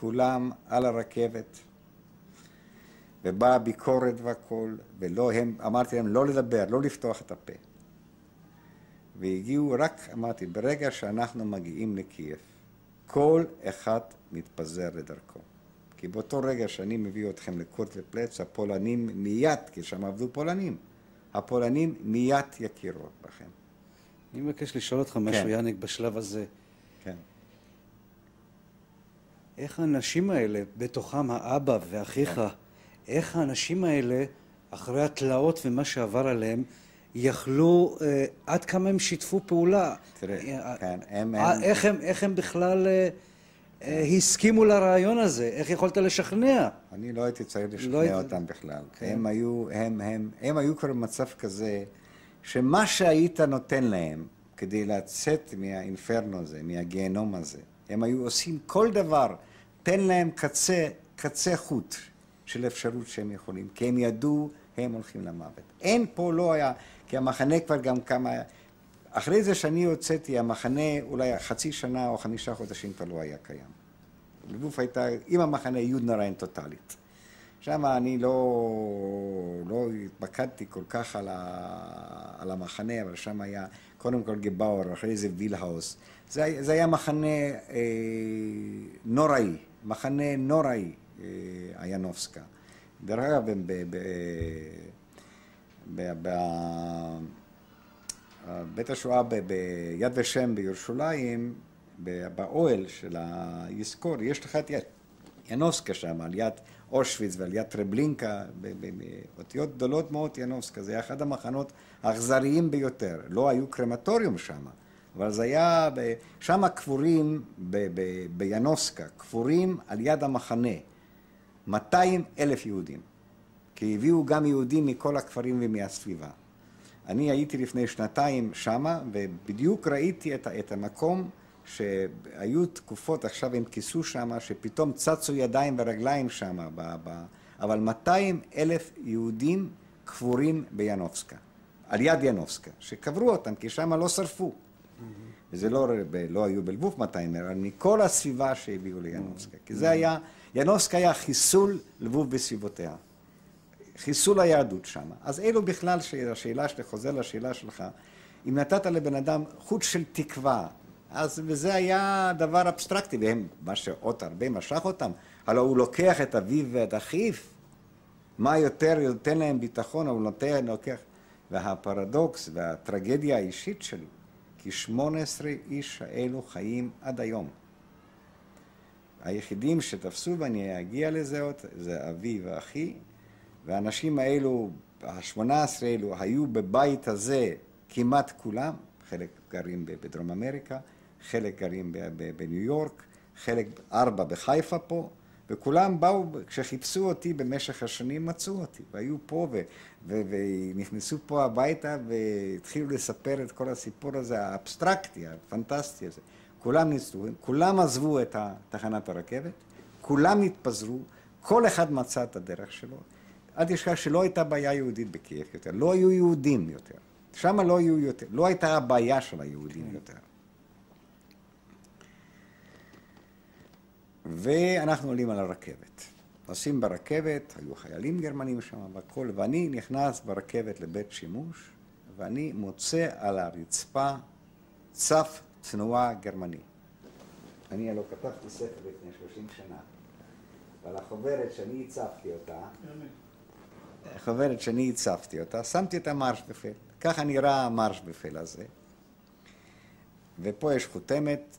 כולם על הרכבת, ובאה ביקורת והכול, ולא הם, אמרתי להם לא לדבר, לא לפתוח את הפה. והגיעו רק, אמרתי, ברגע שאנחנו מגיעים לקייב, כל אחד מתפזר לדרכו. כי באותו רגע שאני מביא אתכם לקורט ופלץ, הפולנים מיד, כי שם עבדו פולנים, הפולנים מיד יכירו בכם. אני מבקש לשאול אותך משהו, כן. יאניק, בשלב הזה. איך האנשים האלה, בתוכם האבא ואחיך, כן. איך האנשים האלה, אחרי התלאות ומה שעבר עליהם, יכלו, אה, עד כמה הם שיתפו פעולה? תראה, אה, כן, הם- אה, הם- איך הם, איך הם בכלל אה, אה, הסכימו לרעיון הזה? איך יכולת לשכנע? אני לא הייתי צריך לא לשכנע היית- אותם בכלל. כן. הם היו, הם, הם, הם היו כבר במצב כזה, שמה שהיית נותן להם כדי לצאת מהאינפרנו הזה, מהגיהנום הזה, הם היו עושים כל דבר, תן להם קצה, קצה חוט של אפשרות שהם יכולים, כי הם ידעו, הם הולכים למוות. אין פה, לא היה, כי המחנה כבר גם כמה... אחרי זה שאני הוצאתי, המחנה אולי חצי שנה או חמישה חודשים כבר לא היה קיים. לגוף הייתה עם המחנה יודנריין טוטאלית. שם אני לא, לא התמקדתי כל כך על, ה, על המחנה, אבל שם היה קודם כל גבאור, אחרי זה וילהאוס. זה, זה היה מחנה אה, נוראי, מחנה נוראי, אה, איינובסקה. דרך אגב, ב- ב- ב- ב- ב- בית השואה ביד ושם בירושלים, באוהל של היזכור, יש לך את ינובסקה שם, על יד אושוויץ ועל יד טרבלינקה, באותיות גדולות מאוד ינובסקה, זה היה אחד המחנות האכזריים ביותר. לא היו קרמטוריום שם, אבל זה היה, שם קבורים ב- ב- בינובסקה, קבורים על יד המחנה, 200 אלף יהודים, כי הביאו גם יהודים מכל הכפרים ומהסביבה. אני הייתי לפני שנתיים שמה, ובדיוק ראיתי את, את המקום שהיו תקופות, עכשיו הם כיסו שמה, שפתאום צצו ידיים ורגליים שמה, ב, ב, אבל 200 אלף יהודים קבורים בינובסקה, על יד ינובסקה, שקברו אותם, כי שמה לא שרפו. וזה לא, לא היו בלבוב 200, אלא מכל הסביבה שהביאו לינובסקה. כי זה היה, ינובסקה היה חיסול לבוב בסביבותיה. חיסול היהדות שם. אז אלו בכלל, השאלה שלי, חוזר לשאלה שלך, אם נתת לבן אדם חוט של תקווה, אז וזה היה דבר אבסטרקטי, והם, מה שעוד הרבה משך אותם, הלוא הוא לוקח את אביו ואת אחיו, מה יותר נותן להם ביטחון, הוא נותן, לוקח... והפרדוקס והטרגדיה האישית שלי, כי 18 איש האלו חיים עד היום. היחידים שתפסו, ואני אגיע לזה עוד, זה אבי ואחי, והאנשים האלו, ה-18 האלו, היו בבית הזה כמעט כולם, חלק גרים בדרום אמריקה, חלק גרים בניו יורק, חלק ארבע בחיפה פה, וכולם באו, כשחיפשו אותי במשך השנים מצאו אותי, והיו פה ו- ו- ונכנסו פה הביתה והתחילו לספר את כל הסיפור הזה האבסטרקטי, הפנטסטי הזה. כולם ניסו, כולם עזבו את תחנת הרכבת, כולם התפזרו, כל אחד מצא את הדרך שלו. אל תשכח שלא הייתה בעיה יהודית בקייב יותר, לא היו יהודים יותר. שם לא היו יותר, לא הייתה הבעיה של היהודים יותר. ואנחנו עולים על הרכבת. נוסעים ברכבת, היו חיילים גרמנים שם והכל, ואני נכנס ברכבת לבית שימוש, ואני מוצא על הרצפה צף תנועה גרמני. אני הלוא כתבתי ספר לפני 30 שנה, ועל החוברת שאני הצפתי אותה, החוברת שאני הצפתי אותה, שמתי את המרשבפל. ככה נראה המרשבפל הזה. ופה יש חותמת,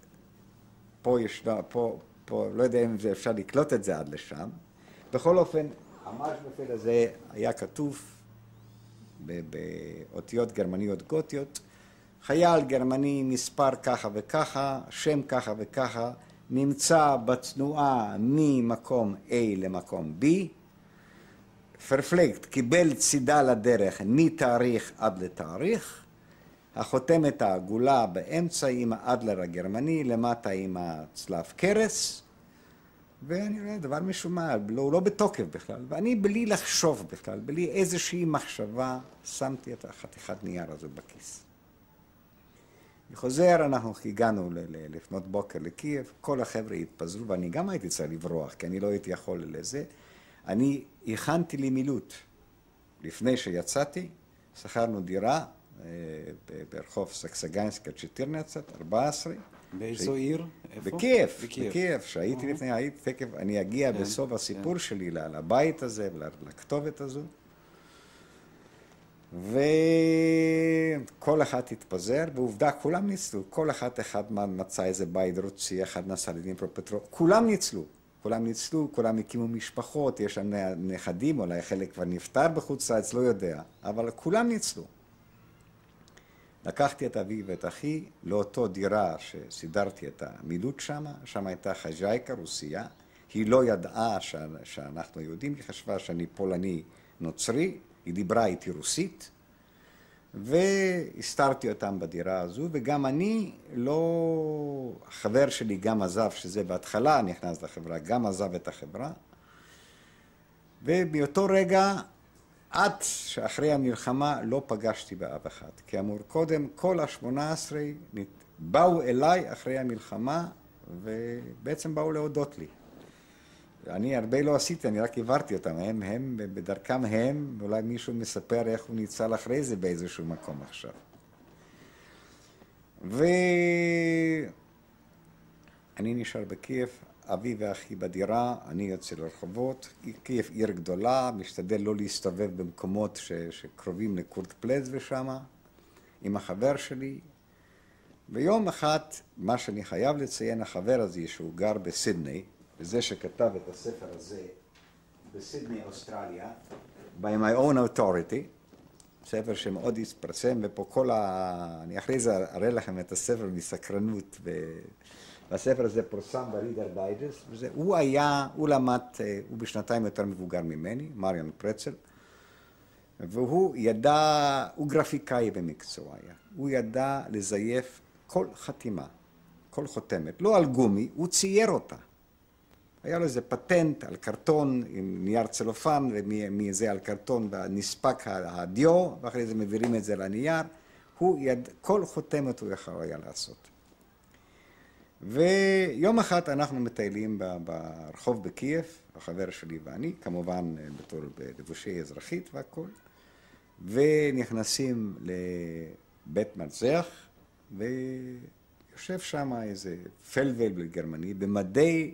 פה יש, פה, פה, לא יודע אם זה אפשר לקלוט את זה עד לשם. בכל אופן, המרשבפל הזה היה כתוב באותיות גרמניות גותיות, חייל גרמני מספר ככה וככה, שם ככה וככה, נמצא בתנועה ממקום A למקום B, Verpflegt קיבל צידה לדרך מתאריך עד לתאריך, החותמת העגולה באמצע עם ה Adler הגרמני, למטה עם הצלב קרס, ואני רואה דבר משונה, לא, הוא לא בתוקף בכלל, ואני בלי לחשוב בכלל, בלי איזושהי מחשבה, שמתי את החתיכת נייר הזו בכיס. אני חוזר, אנחנו הגענו לפנות בוקר לקייב, כל החבר'ה התפזרו, ואני גם הייתי צריך לברוח, כי אני לא הייתי יכול לזה. אני הכנתי לי מילוט. לפני שיצאתי, שכרנו דירה ברחוב סקסגנסקה צ'טירנצת, 14. באיזו עיר? איפה? בקייב, בקייב, שהייתי לפני, הייתי תקף, אני אגיע כן, בסוף הסיפור כן. שלי לבית הזה, לכתובת הזו. וכל אחד התפזר, ועובדה, כולם ניצלו. כל אחד אחד מצא איזה בית רוצי, אחד נסע לדין פרופטרו, כולם ניצלו. כולם ניצלו, כולם הקימו משפחות, יש שם נכדים, אולי חלק כבר נפטר בחוץ לארץ, לא יודע, אבל כולם ניצלו. לקחתי את אבי ואת אחי לאותו דירה שסידרתי את המילוט שם, שם הייתה חז'ייקה, רוסייה, היא לא ידעה שאנחנו יהודים, היא חשבה שאני פולני נוצרי, היא דיברה איתי רוסית, והסתרתי אותם בדירה הזו, וגם אני לא... החבר שלי גם עזב, שזה בהתחלה נכנס לחברה, גם עזב את החברה, ומאותו רגע, עד שאחרי המלחמה, לא פגשתי באף אחד. כי אמור, קודם כל השמונה עשרה באו אליי אחרי המלחמה, ובעצם באו להודות לי. אני הרבה לא עשיתי, אני רק העברתי אותם, הם, הם, בדרכם הם, אולי מישהו מספר איך הוא ניצל אחרי זה באיזשהו מקום עכשיו. ואני נשאר בקייב, אבי ואחי בדירה, אני יוצא לרחובות, קייב עיר גדולה, משתדל לא להסתובב במקומות ש, שקרובים לקורט פלז ושמה, עם החבר שלי. ויום אחד, מה שאני חייב לציין, החבר הזה, שהוא גר בסידני, וזה שכתב את הספר הזה בסידני, אוסטרליה, by my own authority, ספר שמאוד התפרסם, ופה כל ה... אני אחרי זה אראה לכם את הספר מסקרנות, והספר הזה פורסם ב-Reader's Digest, הוא היה, הוא למד, אה, הוא בשנתיים יותר מבוגר ממני, מריאן פרצל, והוא ידע, הוא גרפיקאי במקצוע היה, הוא ידע לזייף כל חתימה, כל חותמת, לא על גומי, הוא צייר אותה. היה לו איזה פטנט על קרטון עם נייר צלופן ומזה על קרטון נספג הדיו ואחרי זה מעבירים את זה לנייר. הוא יד... כל חותמת הוא יכול היה לעשות. ויום אחד אנחנו מטיילים ברחוב בקייב, החבר שלי ואני, כמובן בתור בלבושי אזרחית והכול, ונכנסים לבית מרזח, ויושב שם איזה פלוול גרמני במדי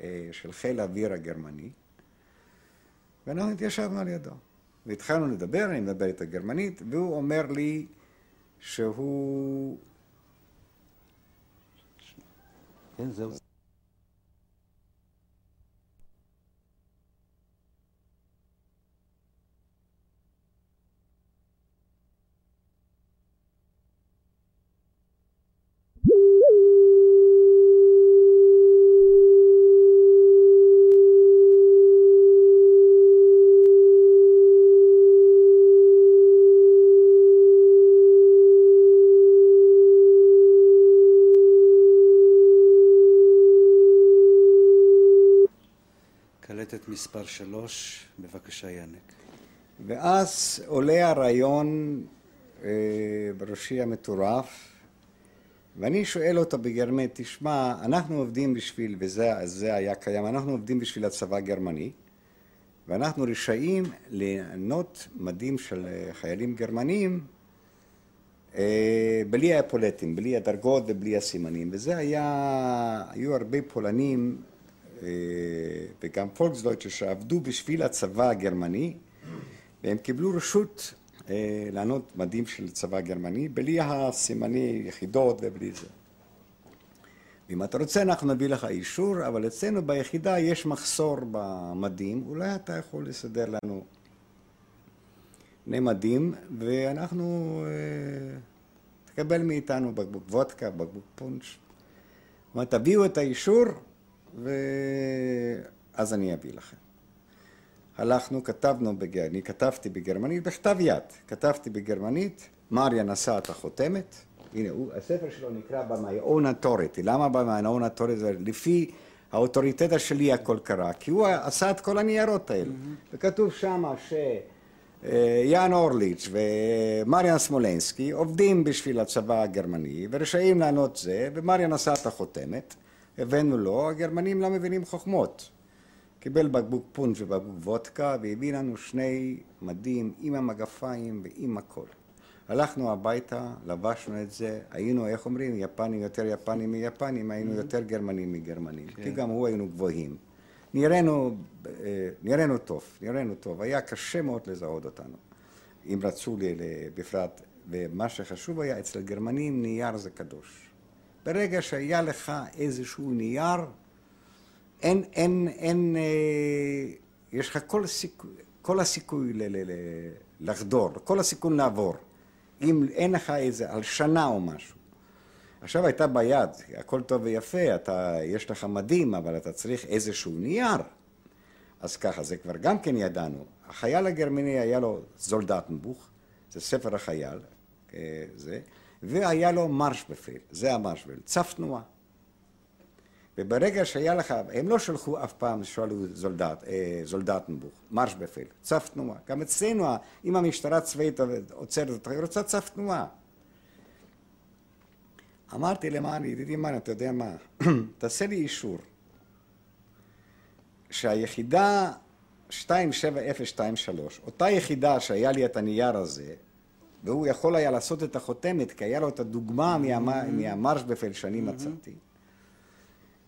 אה, של חיל האוויר הגרמני, ואנחנו התיישבנו על ידו. והתחלנו לדבר, אני מדבר איתו גרמנית, והוא אומר לי שהוא... כן, זהו. קלטת מספר שלוש, בבקשה יאנק. ואז עולה הרעיון אה, בראשי המטורף, ואני שואל אותו בגרמנית, תשמע, אנחנו עובדים בשביל, וזה היה קיים, אנחנו עובדים בשביל הצבא הגרמני, ואנחנו רשאים לענות מדים של אה, חיילים גרמנים אה, בלי האפולטים, בלי הדרגות ובלי הסימנים, וזה היה, היו הרבה פולנים וגם פולקסדויטשה שעבדו בשביל הצבא הגרמני, והם קיבלו רשות אה, לענות מדים של צבא גרמני, בלי הסימני יחידות ובלי זה. אם אתה רוצה אנחנו נביא לך אישור, אבל אצלנו ביחידה יש מחסור במדים, אולי אתה יכול לסדר לנו שני מדים, ואנחנו, אה, תקבל מאיתנו בקבוק וודקה, בקבוק פונץ'. זאת אומרת, תביאו את האישור, ואז אני אביא לכם. הלכנו, כתבנו, בג... אני כתבתי בגרמנית, בכתב יד, כתבתי בגרמנית, מריה נשא את החותמת, הנה, הוא, הספר שלו נקרא ב-My own authority, למה ב-My own authority? לפי האוטוריטטה שלי הכל קרה, כי הוא עשה את כל הניירות האלה, mm-hmm. וכתוב שם אה, יאן אורליץ' ומריאן סמולנסקי עובדים בשביל הצבא הגרמני ורשאים לענות זה, ומריאן עשה את החותמת, הבאנו לו, הגרמנים לא מבינים חוכמות. קיבל בקבוק פונץ' ובקבוק וודקה והביא לנו שני מדים עם המגפיים ועם הכל. הלכנו הביתה, לבשנו את זה, היינו, איך אומרים, יפנים יותר יפנים מיפנים, היינו יותר גרמנים מגרמנים, כי כן. גם הוא היינו גבוהים. נראינו, אה, נראינו טוב, נראינו טוב, היה קשה מאוד לזהות אותנו, אם רצו לי, בפרט, ומה שחשוב היה, אצל גרמנים נייר זה קדוש. ברגע שהיה לך איזשהו נייר, אין, אין, אין, אה, יש לך כל, הסיכוי, כל הסיכוי ל, ל, ל, לחדור, כל הסיכון לעבור. אם אין לך איזה הלשנה או משהו. עכשיו הייתה ביד, הכל טוב ויפה, אתה, יש לך מדים, אבל אתה צריך איזשהו נייר. אז ככה, זה כבר גם כן ידענו. החייל הגרמני היה לו זולדטנבוך, זה ספר החייל, אה, זה, והיה לו מרשבפל, זה המרשבפל, צו תנועה. וברגע שהיה לך, הם לא שלחו אף פעם, שאלו זולדט, אה, זולדטנבוך, מרש בפל, צו תנועה. גם אצלנו, אם המשטרה הצבאית עוצרת אותך, היא רוצה צו תנועה. אמרתי למען, ידידי מן, אתה יודע מה, תעשה לי אישור שהיחידה 27023, אותה יחידה שהיה לי את הנייר הזה, והוא יכול היה לעשות את החותמת, כי היה לו את הדוגמה מהמה- מהמרשבפל שאני מצאתי.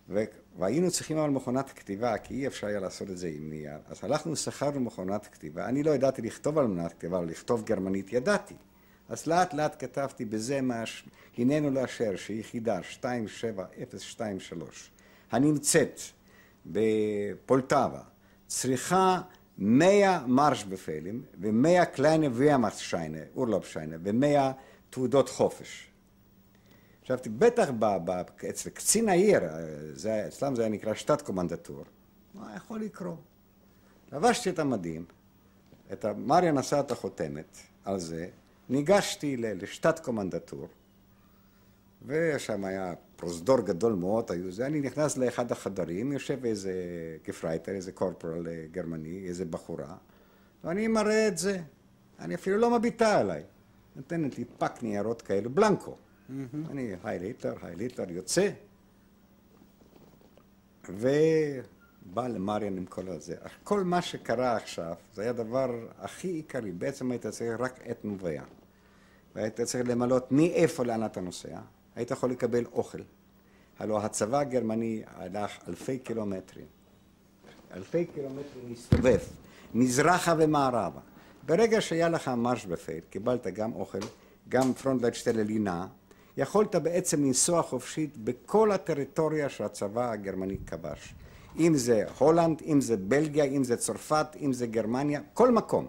ו- והיינו צריכים אבל מכונת כתיבה, כי אי אפשר היה לעשות את זה עם נייר. אז הלכנו, שכרנו מכונת כתיבה. אני לא ידעתי לכתוב על מכונת כתיבה, אבל לכתוב גרמנית ידעתי. אז לאט לאט כתבתי בזה מה... ש- הננו לאשר שיחידה 27023, הנמצאת בפולטבה, צריכה 100 מרשבפלים ו-100 קליינה ויאמרסשיינה, אורלופשיינה, ו-100 תעודות חופש. חשבתי, בטח ב, ב, אצל קצין העיר, אה, זה, אצלם זה היה נקרא שטת קומנדטור, מה יכול לקרות? לבשתי את המדים, את ה... מריאן עשה את החותמת על זה, ניגשתי ל- לשטת קומנדטור, ושם היה פרוזדור גדול מאוד, היו זה, אני נכנס לאחד החדרים, יושב איזה Gefreiter, איזה corporal אה, גרמני, איזה בחורה, ואני מראה את זה. היא אפילו לא מביטה עליי. נותנת לי pack ניירות כאלו, בלנקו. אני, Heil Hitler, Heil Hitler, יוצא, ובא למריאן עם כל הזה. כל מה שקרה עכשיו, זה היה הדבר הכי עיקרי. בעצם היית צריך רק את נובע. והיית צריך למלאות מאיפה לאן אתה נוסע. היית יכול לקבל אוכל. הלוא הצבא הגרמני הלך אלפי קילומטרים. אלפי קילומטרים להסתובב, מזרחה ומערבה. ברגע שהיה לך Marschbefehl, קיבלת גם אוכל, גם Frontleitstelle לינה, יכולת בעצם לנסוע חופשית בכל הטריטוריה שהצבא הגרמני כבש. אם זה הולנד, אם זה בלגיה, אם זה צרפת, אם זה גרמניה, כל מקום.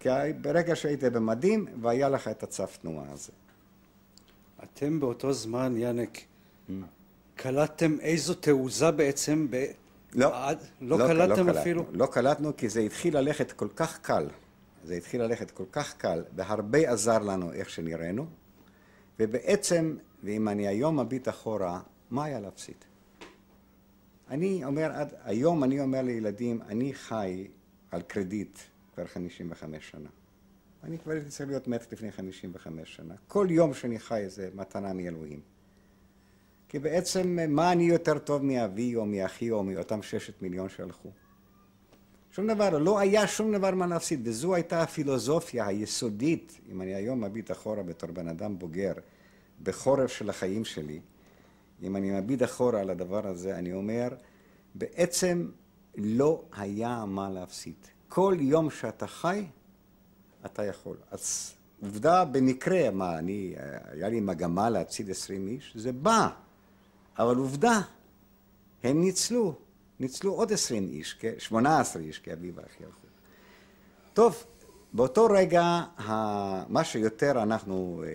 כי ברגע שהיית במדים והיה לך את הצו תנועה הזה. אתם באותו זמן, יאנק, קלטתם איזו תעוזה בעצם ב... לא, עד- לא קלטתם אפילו? לא קלטנו כי זה התחיל ללכת כל כך קל. זה התחיל ללכת כל כך קל, והרבה עזר לנו איך שנראינו, ובעצם, ואם אני היום מביט אחורה, מה היה להפסיד? אני אומר, עד היום אני אומר לילדים, אני חי על קרדיט כבר 55 שנה. אני כבר הייתי צריך להיות מת לפני 55 שנה. כל יום שאני חי זה מתנה מאלוהים. כי בעצם, מה אני יותר טוב מאבי או מאחי או מאותם ששת מיליון שהלכו? שום דבר, לא היה שום דבר מה להפסיד, וזו הייתה הפילוסופיה היסודית, אם אני היום מביט אחורה בתור בן אדם בוגר, בחורף של החיים שלי, אם אני מביט אחורה על הדבר הזה, אני אומר, בעצם לא היה מה להפסיד. כל יום שאתה חי, אתה יכול. אז עובדה, במקרה, מה, אני, היה לי מגמה להציל עשרים איש, זה בא, אבל עובדה, הם ניצלו, ניצלו עוד עשרים איש, שמונה עשרה איש, כי אבי ואחי הלכו. טוב, באותו רגע, מה שיותר אנחנו, אה,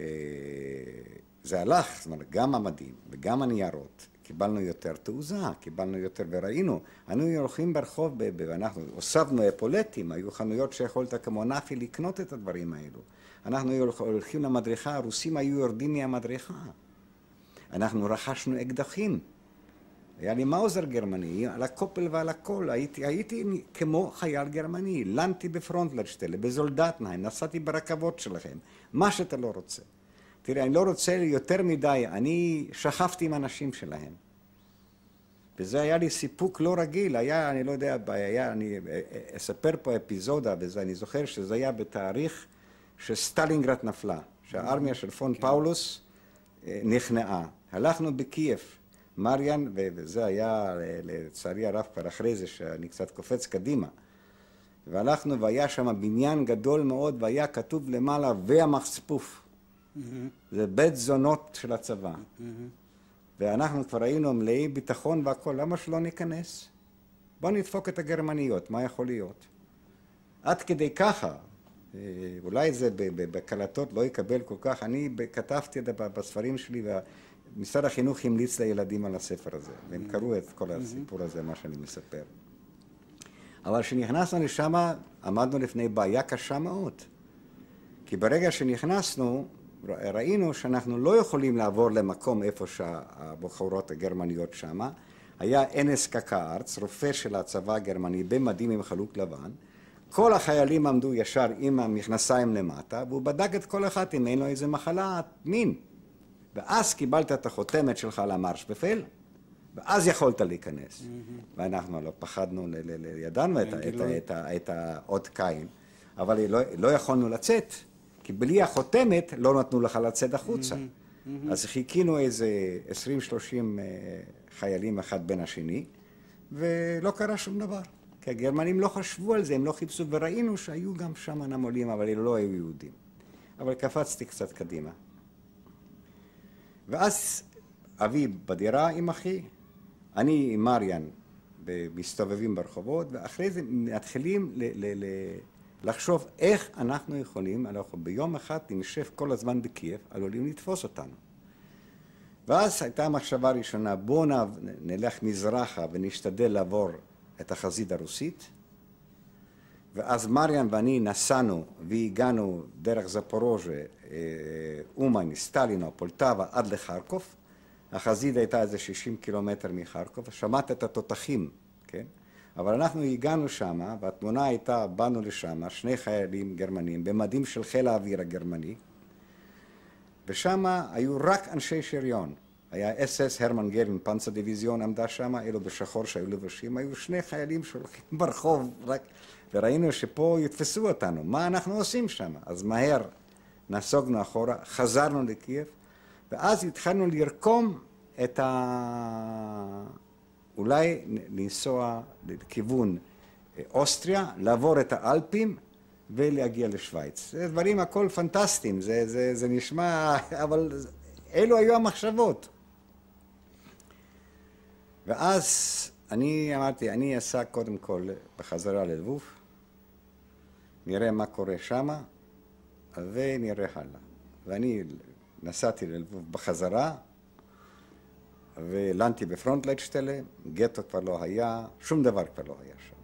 זה הלך, זאת אומרת, גם המדים וגם הניירות, קיבלנו יותר תעוזה, קיבלנו יותר, וראינו, היינו הולכים ברחוב, ואנחנו הוספנו אפולטים, היו חנויות שיכולת כמו נאפי לקנות את הדברים האלו. אנחנו הולכים למדריכה, הרוסים היו יורדים מהמדריכה. אנחנו רכשנו אקדחים. היה לי מאוזר גרמני, על הקופל ועל הכל, הייתי, הייתי כמו חייל גרמני, לנתי בפרונטלדשטלה, בזולדטנהיים, נסעתי ברכבות שלכם, מה שאתה לא רוצה. תראה, אני לא רוצה יותר מדי, אני שכבתי עם אנשים שלהם. וזה היה לי סיפוק לא רגיל, היה, אני לא יודע, היה, אני אספר פה אפיזודה, וזה, אני זוכר שזה היה בתאריך שסטלינגרד נפלה, שהארמיה של פון כן. פאולוס אה, נכנעה. הלכנו בקייב, מריאן, וזה היה לצערי הרב כבר אחרי זה, שאני קצת קופץ קדימה. והלכנו והיה שם בניין גדול מאוד, והיה כתוב למעלה, Wehrmachtspuff. זה בית זונות של הצבא. ואנחנו כבר היינו מלאי ביטחון והכול, למה שלא ניכנס? בואו נדפוק את הגרמניות, מה יכול להיות? עד כדי ככה, אה, אולי זה בקלטות לא יקבל כל כך, אני כתבתי את זה בספרים שלי ומשרד החינוך המליץ לילדים על הספר הזה, והם קראו את כל הסיפור הזה, מה שאני מספר. אבל כשנכנסנו לשם, עמדנו לפני בעיה קשה מאוד. כי ברגע שנכנסנו, ראינו שאנחנו לא יכולים לעבור למקום איפה שהבחורות הגרמניות שמה. היה אנס קקארץ, רופא של הצבא הגרמני במדים עם חלוק לבן. כל החיילים עמדו ישר עם המכנסיים למטה, והוא בדק את כל אחד אם אין לו איזה מחלה מין. ואז קיבלת את החותמת שלך למרש בפל, ואז יכולת להיכנס. ואנחנו לא פחדנו, ידענו את האות קין, אבל לא, לא יכולנו לצאת. כי בלי החותמת לא נתנו לך לצאת החוצה. Mm-hmm, mm-hmm. אז חיכינו איזה 20-30 אה, חיילים אחד בין השני, ולא קרה שום דבר. כי הגרמנים לא חשבו על זה, הם לא חיפשו, וראינו שהיו גם שם נמלים, אבל אלה לא היו יהודים. אבל קפצתי קצת קדימה. ואז אבי בדירה עם אחי, אני עם מריאן מסתובבים ברחובות, ואחרי זה מתחילים ל- ל- ל- לחשוב איך אנחנו יכולים, אנחנו ביום אחד נשב כל הזמן בקייב, עלולים לתפוס אותנו. ואז הייתה המחשבה הראשונה, בואו נלך מזרחה ונשתדל לעבור את החזית הרוסית, ואז מריאן ואני נסענו והגענו דרך זפורוז'ה, אה, אומן, סטלינו, פולטבה, עד לחרקוב. החזית הייתה איזה 60 קילומטר מחרקוב, שמעת את התותחים, כן? אבל אנחנו הגענו שם, והתמונה הייתה, באנו לשם, שני חיילים גרמנים במדים של חיל האוויר הגרמני, ושם היו רק אנשי שריון. היה אס אס הרמן גרין, פנצה דיוויזיון עמדה שם, אלו בשחור שהיו לבושים, היו שני חיילים שהולכים ברחוב, רק... וראינו שפה יתפסו אותנו, מה אנחנו עושים שם? אז מהר נסוגנו אחורה, חזרנו לקייב, ואז התחלנו לרקום את ה... אולי לנסוע לכיוון אה, אוסטריה, לעבור את האלפים ולהגיע לשוויץ. זה דברים הכל פנטסטיים, זה, זה, זה נשמע, אבל אלו היו המחשבות. ואז אני אמרתי, אני אסע קודם כל בחזרה ללבוב, נראה מה קורה שמה, ונראה הלאה. ואני נסעתי ללבוב בחזרה, ולנתי בפרונטלייטשטלה, גטו כבר לא היה, שום דבר כבר לא היה שם.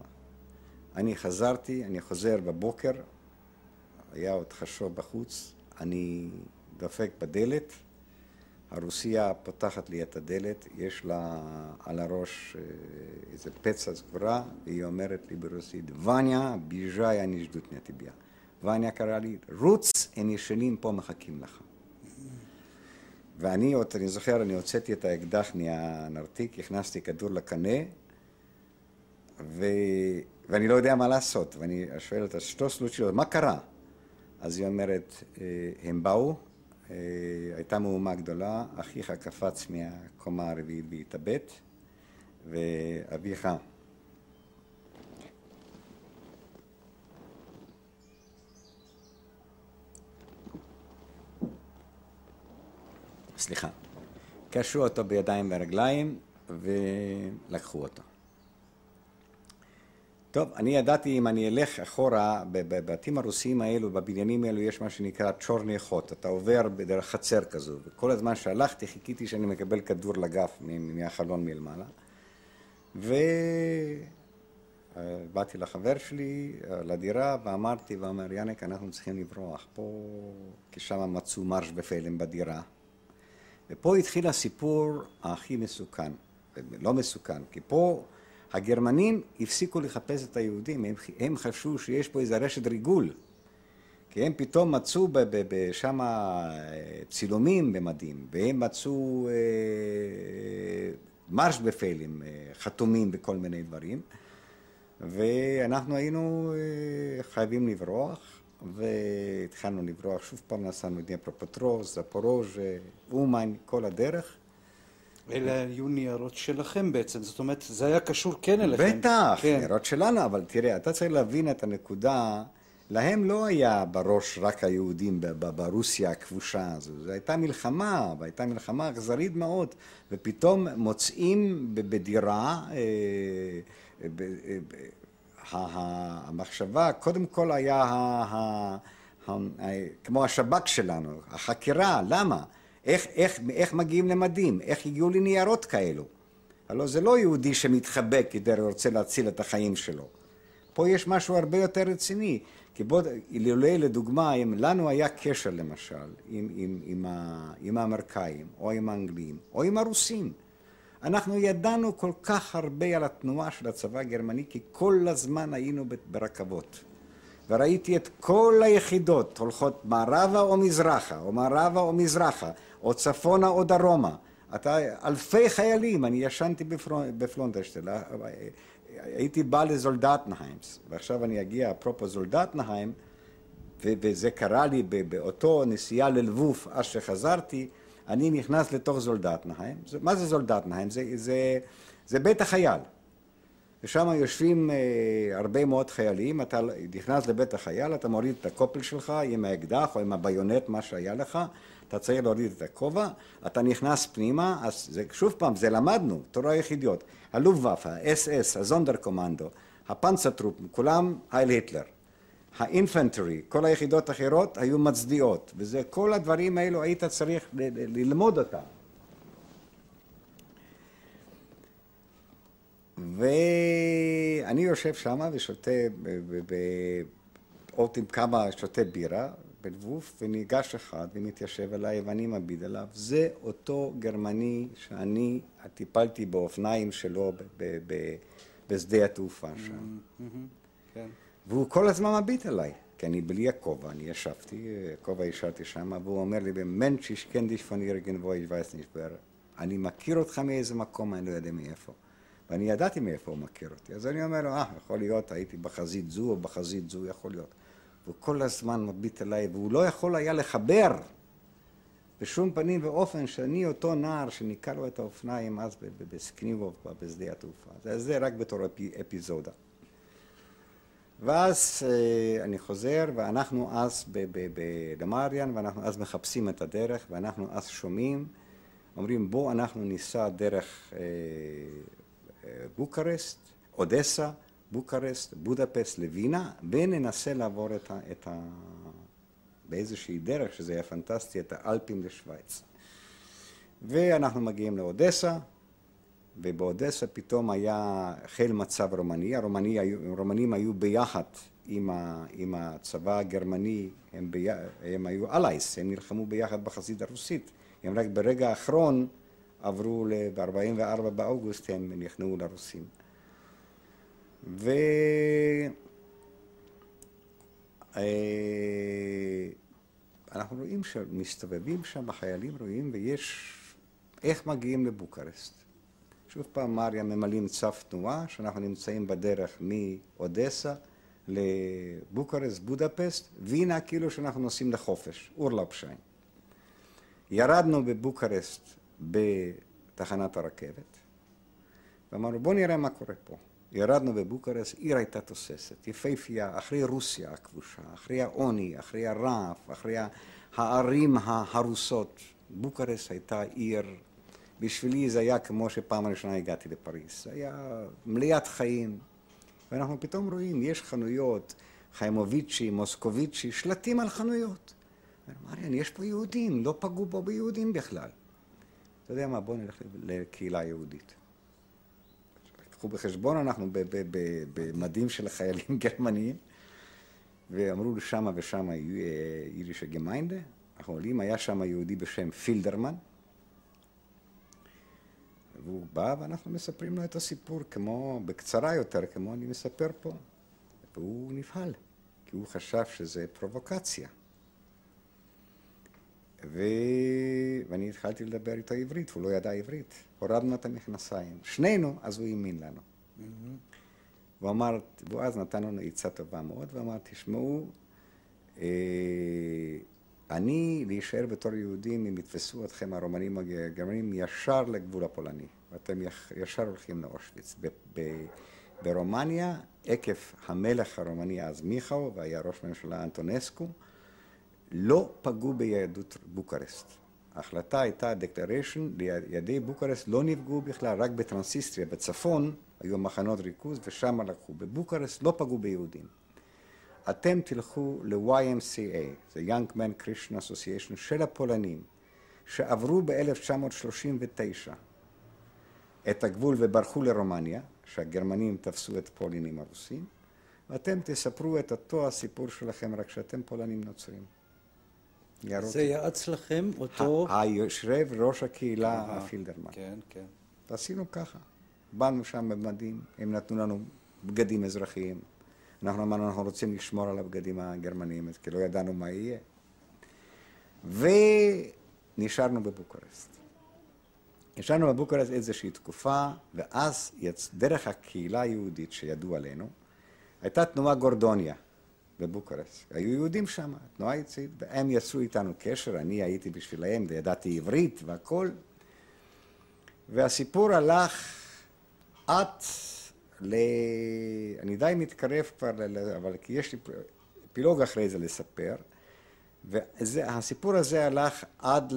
אני חזרתי, אני חוזר בבוקר, היה עוד חשוב בחוץ, אני דופק בדלת, הרוסיה פותחת לי את הדלת, יש לה על הראש אה, איזה פצע סגורה, והיא אומרת לי ברוסית, וניה, ביז'אי אני ז'דות נתיביה. וניה קרא לי, רוץ, הם ישנים פה, מחכים לך. ואני עוד, אני זוכר, אני הוצאתי את האקדח מהנרתיק, הכנסתי כדור לקנה, ו... ואני לא יודע מה לעשות. ואני שואל אותה, שטו סלוצ'ילו, מה קרה? אז היא אומרת, אה, הם באו, אה, הייתה מהומה גדולה, אחיך קפץ מהקומה הרביעית והתאבד, ואביך סליחה, קשרו אותו בידיים ורגליים ולקחו אותו. טוב, אני ידעתי אם אני אלך אחורה, בבתים הרוסיים האלו, בבניינים האלו, יש מה שנקרא צ'ורני חוט, אתה עובר בדרך חצר כזו, וכל הזמן שהלכתי חיכיתי שאני מקבל כדור לגף מהחלון מלמעלה, ובאתי לחבר שלי לדירה ואמרתי, ואמר, יאנק, אנחנו צריכים לברוח פה, כי שם מצאו מרש בפלם בדירה. ופה התחיל הסיפור הכי מסוכן. לא מסוכן, כי פה הגרמנים הפסיקו לחפש את היהודים, הם, הם חשבו שיש פה איזה רשת ריגול, כי הם פתאום מצאו שם צילומים במדים, והם מצאו אה, מרש בפיילים חתומים בכל מיני דברים, ואנחנו היינו אה, חייבים לברוח, והתחלנו לברוח, שוב פעם נסענו לדניפרופטרוס, זפורוז', אומן, כל הדרך. אלה היו ניירות שלכם בעצם, זאת אומרת, זה היה קשור כן אליכם. בטח, כן. ניירות שלנו, אבל תראה, אתה צריך להבין את הנקודה, להם לא היה בראש רק היהודים ברוסיה הכבושה הזו, זו הייתה מלחמה, והייתה מלחמה אכזרית מאוד, ופתאום מוצאים בדירה, אה, המחשבה, קודם כל היה כמו השב"כ שלנו, החקירה, למה? איך, איך, איך מגיעים למדים? איך הגיעו לניירות כאלו? הלוא זה לא יהודי שמתחבק כדי רוצה להציל את החיים שלו. פה יש משהו הרבה יותר רציני. כי בוא, אילולא לדוגמה, אם לנו היה קשר למשל עם, עם, עם, ה, עם האמריקאים, או עם האנגלים, או עם הרוסים, אנחנו ידענו כל כך הרבה על התנועה של הצבא הגרמני, כי כל הזמן היינו ברכבות. וראיתי את כל היחידות הולכות מערבה או מזרחה, או מערבה או מזרחה, או צפונה או דרומה. אתה, אלפי חיילים, אני ישנתי בפלונדרשטל, הייתי בא לזולדטנהיימס, ועכשיו אני אגיע, אפרופו זולדטנהיים, וזה קרה לי באותו נסיעה ללבוף, אז שחזרתי, אני נכנס לתוך זולדטנהיים. מה זה זולדטנהיים? זה, זה, זה בית החייל. ושם יושבים אה, הרבה מאוד חיילים, אתה נכנס לבית החייל, אתה מוריד את הקופל שלך עם האקדח או עם הביונט, מה שהיה לך, אתה צריך להוריד את הכובע, אתה נכנס פנימה, אז זה, שוב פעם, זה למדנו, תורה יחידיות, הלובוואפה, האס-אס, הזונדר קומנדו, הפנצטרופ, כולם הייל היטלר. האינפנטרי, כל היחידות האחרות היו מצדיעות, וזה, כל הדברים האלו היית צריך ללמוד אותם. ואני יושב שם ושותה, עוד עם כמה, שותה בירה בלבוף, וניגש אחד ומתיישב אליי ואני מביט עליו. זה אותו גרמני שאני טיפלתי באופניים שלו בשדה התעופה שם. Mm-hmm. כן. והוא כל הזמן מביט עליי, כי אני בלי הכובע, אני ישבתי, הכובע השארתי שם, והוא אומר לי, von irgendwo, ich weiß nicht אני מכיר אותך מאיזה מקום, אני לא יודע מאיפה. ואני ידעתי מאיפה הוא מכיר אותי. אז אני אומר לו, אה, יכול להיות, הייתי בחזית זו או בחזית זו, יכול להיות. והוא כל הזמן מביט אליי, והוא לא יכול היה לחבר בשום פנים ואופן שאני אותו נער שניקה לו את האופניים אז בסקניבוב בשדה התעופה. זה, זה רק בתור אפיזודה. ואז אה, אני חוזר, ואנחנו אז בדמריאן, ואנחנו אז מחפשים את הדרך, ואנחנו אז שומעים, אומרים בואו אנחנו ניסע דרך אה, אה, בוקרשט, אודסה, בוקרשט, בודפסט לווינה, וננסה לעבור את ה... את ה באיזושהי דרך, שזה היה פנטסטי, את האלפים לשוויץ. ואנחנו מגיעים לאודסה, ובאודסה פתאום היה חיל מצב רומני, הרומני, הרומנים היו ביחד עם, ה, עם הצבא הגרמני, הם, בי, הם היו אלייס, הם נלחמו ביחד בחזית הרוסית, הם רק ברגע האחרון עברו, ב-44 באוגוסט הם נכנעו לרוסים. ואנחנו רואים שמסתובבים שם החיילים, רואים, ויש איך מגיעים לבוקרשט. שוב פעם מריה ממלאים צו תנועה, שאנחנו נמצאים בדרך מאודסה לבוקרסט, בודפסט, והנה כאילו שאנחנו נוסעים לחופש, אורלאפשיין. ירדנו בבוקרסט בתחנת הרכבת, ואמרנו בואו נראה מה קורה פה. ירדנו בבוקרסט, עיר הייתה תוססת, יפהפייה, אחרי רוסיה הכבושה, אחרי העוני, אחרי הרעב, אחרי הערים ההרוסות. בוקרסט הייתה עיר בשבילי זה היה כמו שפעם ראשונה הגעתי לפריז. זה היה מליאת חיים. ואנחנו פתאום רואים, יש חנויות, חיימוביצ'י, מוסקוביצ'י, שלטים על חנויות. מריאן, יש פה יהודים, לא פגעו פה ביהודים בכלל. אתה יודע מה, בואו נלך לקהילה יהודית. קחו בחשבון, אנחנו במדים של חיילים גרמניים, ואמרו לי שמה ושמה יידישה גמיינדה, אנחנו עולים, היה שם יהודי בשם פילדרמן, והוא בא ואנחנו מספרים לו את הסיפור כמו, בקצרה יותר, כמו אני מספר פה. והוא נבהל, כי הוא חשב שזה פרובוקציה. ו... ואני התחלתי לדבר איתו עברית, והוא לא ידע עברית. הורדנו את המכנסיים. שנינו, אז הוא האמין לנו. Mm-hmm. והוא אמר, והוא אז נתן לנו עצה טובה מאוד, ואמר, תשמעו, אה, אין להישאר בתור יהודים אם יתפסו אתכם הרומנים הגרמנים ישר לגבול הפולני, ואתם ישר הולכים לאושוויץ. ברומניה, עקב המלך הרומני אז מיכאי, והיה ראש ממשלה אנטונסקו, לא פגעו ביהדות בוקרשט. ההחלטה הייתה, declaration, יהודי בוקרשט לא נפגעו בכלל, רק בטרנסניסטריה, בצפון, היו מחנות ריכוז ושם לקחו. בבוקרשט לא פגעו ביהודים. אתם תלכו ל-YMCA, זה Young Man Christian Association של הפולנים, שעברו ב-1939 את הגבול וברחו לרומניה, שהגרמנים תפסו את פולין עם הרוסים, ואתם תספרו את אותו הסיפור שלכם, רק שאתם פולנים נוצרים. זה יעץ לכם אותו... היושב ראש הקהילה פילדרמן. כן, כן. ועשינו ככה. באנו שם במדים, הם נתנו לנו בגדים אזרחיים. אנחנו אמרנו, אנחנו רוצים לשמור על הבגדים הגרמניים, כי לא ידענו מה יהיה. ונשארנו בבוקרשט. נשארנו בבוקרשט איזושהי תקופה, ואז יצ... דרך הקהילה היהודית שידעו עלינו, הייתה תנועה גורדוניה בבוקרשט. היו יהודים שם, תנועה יצאית, והם יצרו איתנו קשר, אני הייתי בשבילם, וידעתי עברית והכול. והסיפור הלך עד ל... אני די מתקרב כבר, אבל כי יש לי פילוג אחרי זה לספר, והסיפור הזה הלך עד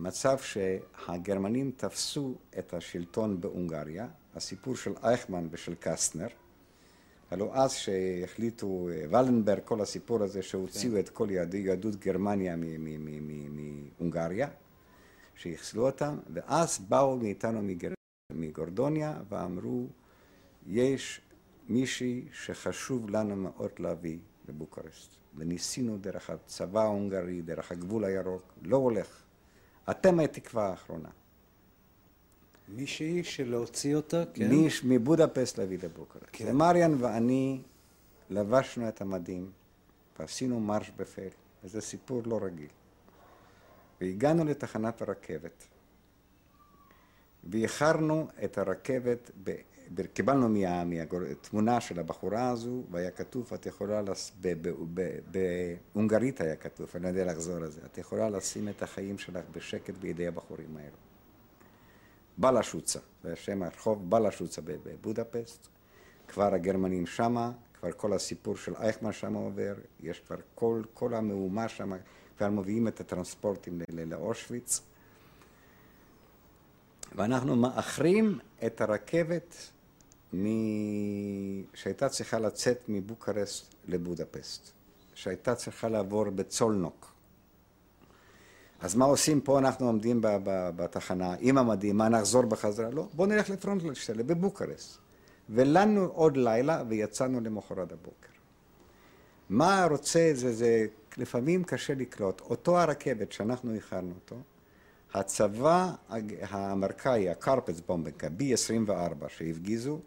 למצב שהגרמנים תפסו את השלטון בהונגריה, הסיפור של אייכמן ושל קסטנר, הלוא אז שהחליטו, ולנברג, כל הסיפור הזה שהוציאו כן. את כל יהדות גרמניה מהונגריה, שהחסלו אותם, ואז באו מאיתנו מגר... מגורדוניה ואמרו, יש מישהי שחשוב לנו מאוד להביא לבוקרשט. וניסינו דרך הצבא ההונגרי, דרך הגבול הירוק, לא הולך. אתם התקווה האחרונה. מישהי שלהוציא אותה, כן? מיש מבודפסט להביא לבוקרשט. כן. ומריאן ואני לבשנו את המדים ועשינו מרש בפל, וזה סיפור לא רגיל. והגענו לתחנת הרכבת. ואיחרנו את הרכבת, ב, קיבלנו מה, מהתמונה של הבחורה הזו, והיה כתוב, את יכולה, לס, בהונגרית היה כתוב, אני לא יודע לחזור על זה, את יכולה לשים את החיים שלך בשקט בידי הבחורים האלו. בלשוצה, זה שם הרחוב בלשוצה בבודפסט, כבר הגרמנים שמה, כבר כל הסיפור של אייכמן שמה עובר, יש כבר כל, כל המהומה שמה, כבר מביאים את הטרנספורטים לאושוויץ. ואנחנו מאחרים את הרכבת מ... שהייתה צריכה לצאת מבוקרשט לבודפסט, שהייתה צריכה לעבור בצולנוק. אז מה עושים פה? אנחנו עומדים בתחנה עם המדים, מה נחזור בחזרה? לא, בואו נלך לפרונטלשטלה בבוקרשט. ולנו עוד לילה ויצאנו למחרת הבוקר. מה רוצה זה, זה לפעמים קשה לקלוט. אותו הרכבת שאנחנו איחרנו אותו, הצבא האמריקאי, הקרפץ בומבנקה, B-24 שהפגיזו,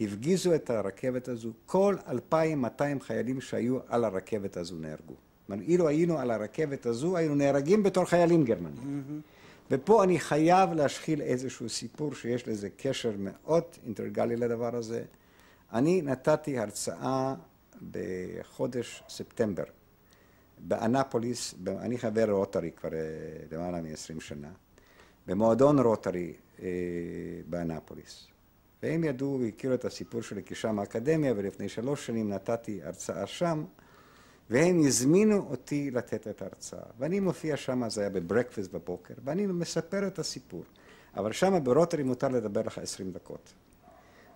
הפגיזו את הרכבת הזו, כל 2,200 חיילים שהיו על הרכבת הזו נהרגו. כלומר, אילו היינו על הרכבת הזו, היינו נהרגים בתור חיילים גרמנים. Mm-hmm. ופה אני חייב להשחיל איזשהו סיפור שיש לזה קשר מאוד אינטרגלי לדבר הזה. אני נתתי הרצאה בחודש ספטמבר באנפוליס, אני חבר רוטרי כבר אה, למעלה מ-20 שנה, במועדון רוטרי אה, באנפוליס. והם ידעו והכירו את הסיפור שלי כי שם האקדמיה, ולפני שלוש שנים נתתי הרצאה שם, והם הזמינו אותי לתת את ההרצאה. ואני מופיע שם, זה היה בברקפסט בבוקר, ואני מספר את הסיפור. אבל שם ברוטרי מותר לדבר לך עשרים דקות.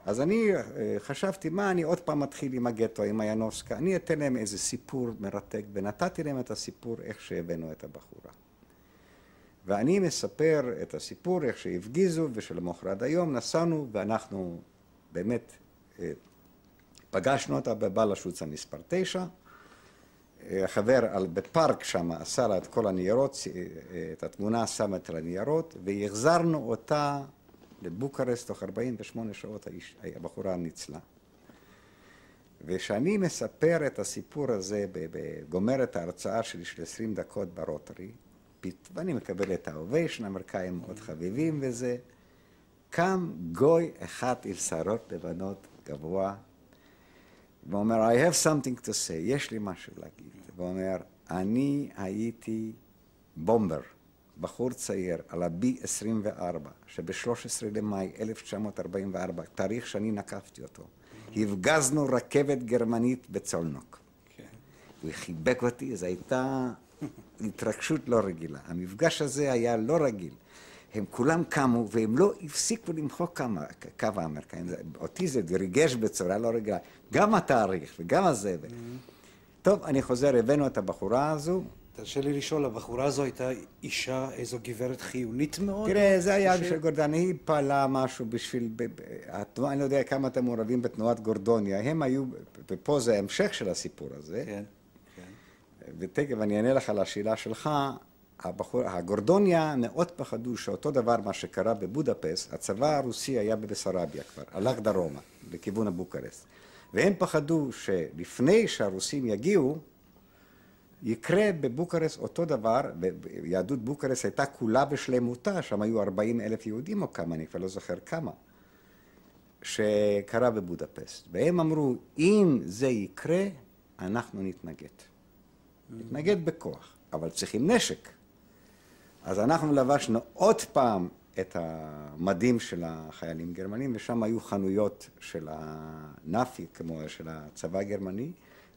אז אני אה, חשבתי, מה, אני עוד פעם מתחיל עם הגטו, עם הינובסקה, אני אתן להם איזה סיפור מרתק, ונתתי להם את הסיפור איך שהבאנו את הבחורה. ואני מספר את הסיפור, איך שהפגיזו, ושלמחרת היום נסענו, ואנחנו באמת אה, פגשנו אותה בבלשוץ המספר תשע, החבר על, בפארק שם עשה לה את כל הניירות, את התמונה שמה את הניירות, והחזרנו אותה לבוקרסט תוך 48 שעות האיש, הבחורה ניצלה. וכשאני מספר את הסיפור הזה, גומר את ההרצאה שלי של 20 דקות ברוטרי, ואני מקבל את ה-ovation, האמריקאים מאוד חביבים וזה, קם גוי אחד עם שערות לבנות גבוה, ואומר, I have something to say, יש לי משהו להגיד. ואומר, אני הייתי בומבר, בחור צעיר, על ה-B24, שב-13 למאי 1944, תאריך שאני נקבתי אותו, הפגזנו רכבת גרמנית בצולנוק. כן. הוא חיבק אותי, זו הייתה התרגשות לא רגילה. המפגש הזה היה לא רגיל. הם כולם קמו והם לא הפסיקו למחוק קו האמריקאים. אותי זה ריגש בצורה לא רגילה. גם התאריך וגם הזה. Mm-hmm. טוב, אני חוזר, הבאנו את הבחורה הזו. תרשה לי לשאול, הבחורה הזו הייתה אישה, איזו גברת חיונית מאוד? תראה, זה היה בשביל גורדון, היא פעלה משהו בשביל, התנועה, אני לא יודע כמה אתם מעורבים בתנועת גורדוניה, הם היו, ופה זה המשך של הסיפור הזה. כן, כן. ותכף אני אענה לך על השאלה שלך, הבחור, הגורדוניה מאוד פחדו שאותו דבר מה שקרה בבודפסט, הצבא הרוסי היה בבסרביה כבר, הלך דרומה, לכיוון הבוקרסט. והם פחדו שלפני שהרוסים יגיעו, יקרה בבוקרסט אותו דבר, יהדות בוקרסט הייתה כולה בשלמותה, שם היו 40 אלף יהודים או כמה, אני כבר לא זוכר כמה, שקרה בבודפסט. והם אמרו, אם זה יקרה, אנחנו נתנגד. נתנגד בכוח, אבל צריכים נשק. אז אנחנו לבשנו עוד פעם את המדים של החיילים הגרמנים, ושם היו חנויות של הנאפי, כמו של הצבא הגרמני,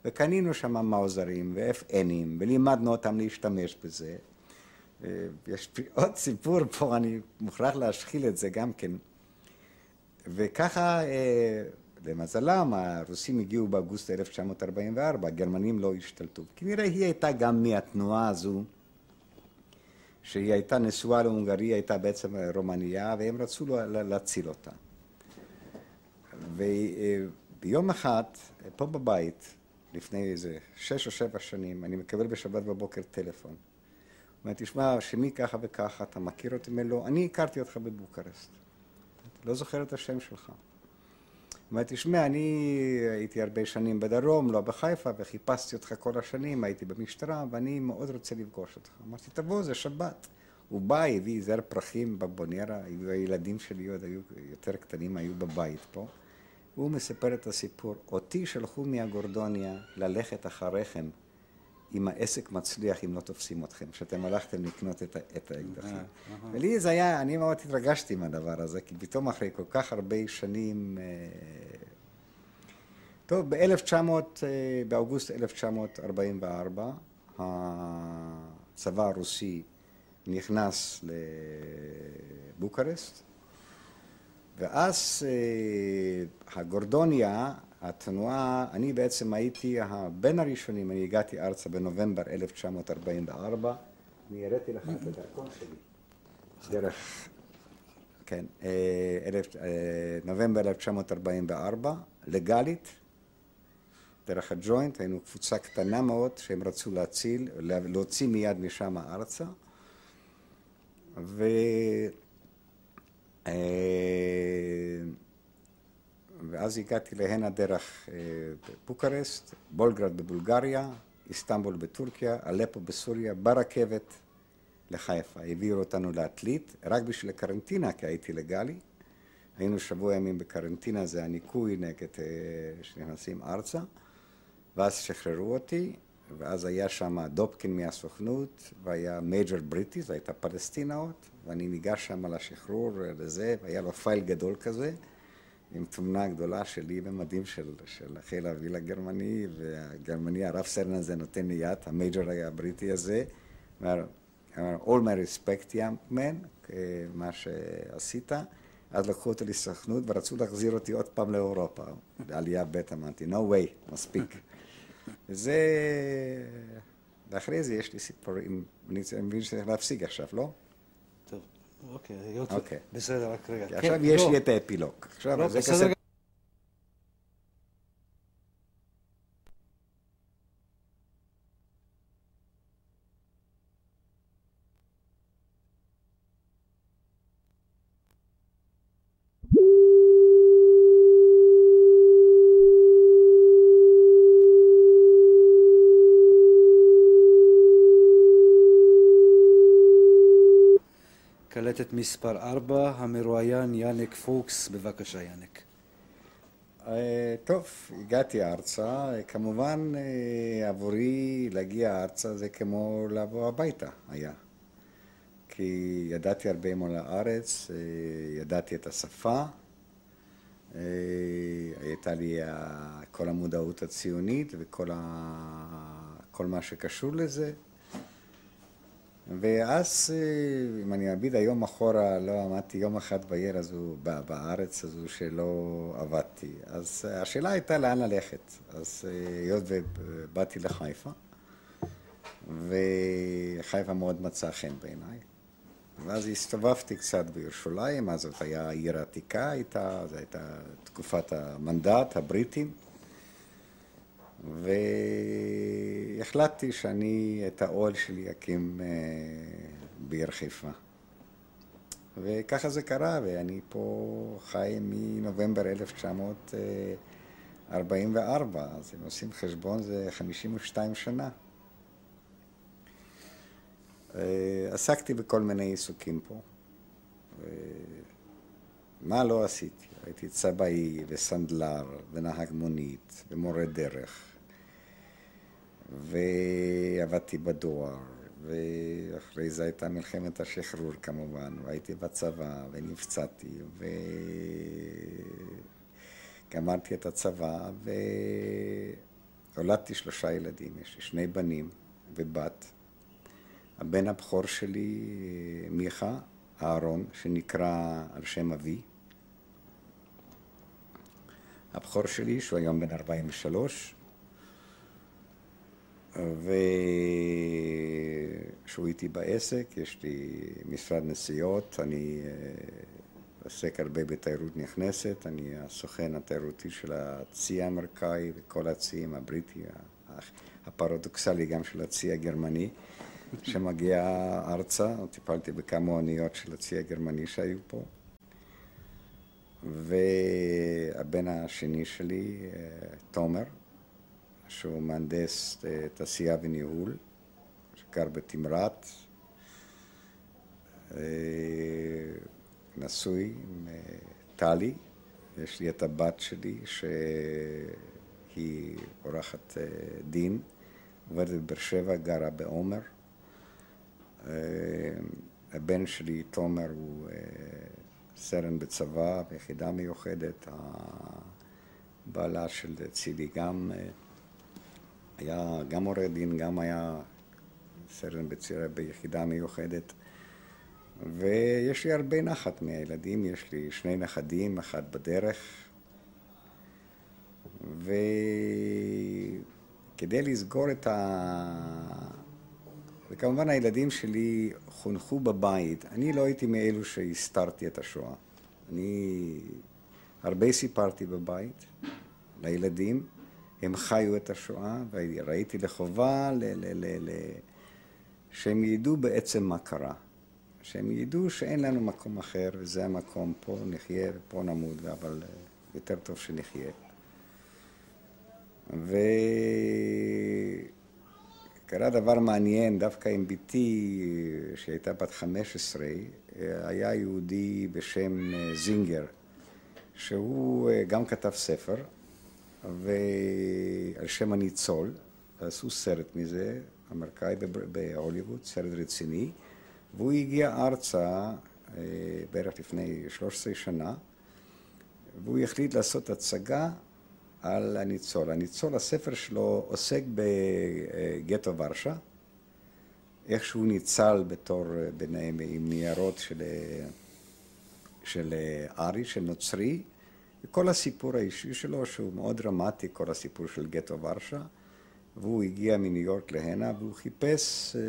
וקנינו שם מאוזרים ו-FNים, ולימדנו אותם להשתמש בזה. יש עוד סיפור פה, אני מוכרח להשחיל את זה גם כן. וככה, אה, למזלם, הרוסים הגיעו באוגוסט 1944, הגרמנים לא השתלטו. כנראה היא הייתה גם מהתנועה הזו. שהיא הייתה נשואה להונגריה, הייתה בעצם רומניה, והם רצו להציל אותה. וביום אחד, פה בבית, לפני איזה שש או שבע שנים, אני מקבל בשבת בבוקר טלפון. הוא אומר, תשמע, שמי ככה וככה, אתה מכיר אותי? לו, אני הכרתי אותך בבוקרסט. לא זוכר את השם שלך. אומר, תשמע, אני הייתי הרבה שנים בדרום, לא בחיפה, וחיפשתי אותך כל השנים, הייתי במשטרה, ואני מאוד רוצה לפגוש אותך. אמרתי, תבוא, זה שבת. הוא בא, הביא זר פרחים בבוניירה, הילדים שלי עוד היו יותר קטנים, היו בבית פה. הוא מספר את הסיפור. אותי שלחו מהגורדוניה ללכת אחריכם אם העסק מצליח, אם לא תופסים אתכם, שאתם הלכתם לקנות את, את האקדחים. ולי זה היה, אני מאוד התרגשתי מהדבר הזה, כי פתאום אחרי כל כך הרבה שנים... אה, טוב, ב-1900, אה, באוגוסט 1944, הצבא הרוסי נכנס לבוקרשט, ואז הגורדוניה התנועה, אני בעצם הייתי בין הראשונים, אני הגעתי ארצה בנובמבר 1944, אני הראיתי לך את הדרכון שלי, דרך, כן, אה, אה, נובמבר 1944, לגלית, דרך הג'וינט, היינו קבוצה קטנה מאוד שהם רצו להציל, להוציא מיד משם ארצה, ו... אה, ואז הגעתי להנה דרך אה, בוקרשט, בולגרד בבולגריה, איסטנבול בטורקיה, אלפו בסוריה, ברכבת לחיפה. העבירו אותנו לעתלית, רק בשביל הקרנטינה, כי הייתי לגלי. היינו שבוע ימים בקרנטינה, זה הניקוי נגד אה, שנכנסים ארצה. ואז שחררו אותי, ואז היה שם דובקין מהסוכנות, והיה major בריטי, זו הייתה פלסטינה עוד, ואני ניגש שם לשחרור, לזה, והיה לו file גדול כזה. עם תמונה גדולה שלי במדים של, של חיל האוויל הגרמני, והגרמני, הרב סרן הזה נותן לי יד, המייג'ור הבריטי הזה, אומר, All my respect, young man, מה שעשית. אז לקחו אותי לסוכנות ורצו להחזיר אותי עוד פעם לאירופה, לעלייה ב' אמרתי, no way, מספיק. וזה... ואחרי זה יש לי סיפורים, אני מבין שצריך להפסיק עכשיו, לא? אוקיי, היות... אוקיי. בסדר, רק רגע. עכשיו כן, יש לא. לי את האפילוג. עכשיו לא, זה בסדר. שופטת מספר 4, המרואיין יאנק פוקס. בבקשה, יאנק. אה, טוב, הגעתי ארצה, כמובן אה, עבורי להגיע ארצה זה כמו לבוא הביתה היה. כי ידעתי הרבה מאוד לארץ, אה, ידעתי את השפה, הייתה לי כל המודעות הציונית וכל ה... מה שקשור לזה. ואז, אה, אם אני אביט היום אחורה, לא עמדתי יום אחד בעיר הזו, בארץ הזו, שלא עבדתי. אז אה, השאלה הייתה לאן ללכת. אז אה, היות ובאתי לחיפה, וחיפה מאוד מצאה חן בעיניי. ואז הסתובבתי קצת בירושלים, אז זאת הייתה עיר עתיקה הייתה, זו הייתה תקופת המנדט, הבריטים. והחלטתי שאני את האוהל שלי אקים אה, בעיר חיפה. וככה זה קרה, ואני פה חי מנובמבר 1944, אז אם עושים חשבון זה 52 שנה. אה, עסקתי בכל מיני עיסוקים פה. מה לא עשיתי? הייתי צבעי וסנדלר ונהג מונית ומורה דרך ועבדתי בדואר ואחרי זה הייתה מלחמת השחרור כמובן והייתי בצבא ונפצעתי וגמרתי את הצבא והולדתי שלושה ילדים, יש לי שני בנים ובת. הבן הבכור שלי מיכה אהרון שנקרא על שם אבי. הבכור שלי, שהוא היום בן 43, ושהוא איתי בעסק, יש לי משרד נסיעות, אני אה, עוסק הרבה בתיירות נכנסת, אני הסוכן התיירותי של הצי האמריקאי וכל הציים הבריטי, הפרדוקסלי גם של הצי הגרמני, שמגיע ארצה, טיפלתי בכמה אוניות של הצי הגרמני שהיו פה. והבן השני שלי, אה, תומר, שהוא מהנדס אה, תעשייה וניהול, שגר בתמרת, אה, נשוי עם טלי, יש לי את הבת שלי שהיא עורכת דין, עובדת בבאר שבע, גרה בעומר. הבן שלי, תומר, הוא סרן בצבא, ביחידה מיוחדת. הבעלה של צילי גם אה, היה גם עורך דין, גם היה סרן בצירה ביחידה מיוחדת. ויש לי הרבה נחת מהילדים, יש לי שני נכדים, אחד בדרך. וכדי לסגור את ה... וכמובן הילדים שלי חונכו בבית. אני לא הייתי מאלו שהסתרתי את השואה. אני הרבה סיפרתי בבית לילדים, הם חיו את השואה, וראיתי לחובה ל- ל- ל- ל- שהם ידעו בעצם מה קרה. שהם ידעו שאין לנו מקום אחר, וזה המקום, פה נחיה ופה נמות, אבל יותר טוב שנחיה. ו... קרה דבר מעניין, דווקא עם בתי, שהייתה בת 15, היה יהודי בשם אה, זינגר, שהוא אה, גם כתב ספר, ועל שם הניצול, עשו סרט מזה, אמריקאי בהוליווד, סרט רציני, והוא הגיע ארצה אה, בערך לפני 13 שנה, והוא החליט לעשות הצגה על הניצול. הניצול, הספר שלו עוסק בגטו ורשה, איך שהוא ניצל בתור, ביניהם עם ניירות של, של ארי, של נוצרי, וכל הסיפור האישי שלו, שהוא מאוד דרמטי, כל הסיפור של גטו ורשה, והוא הגיע מניו יורק להנה, והוא חיפש, אה,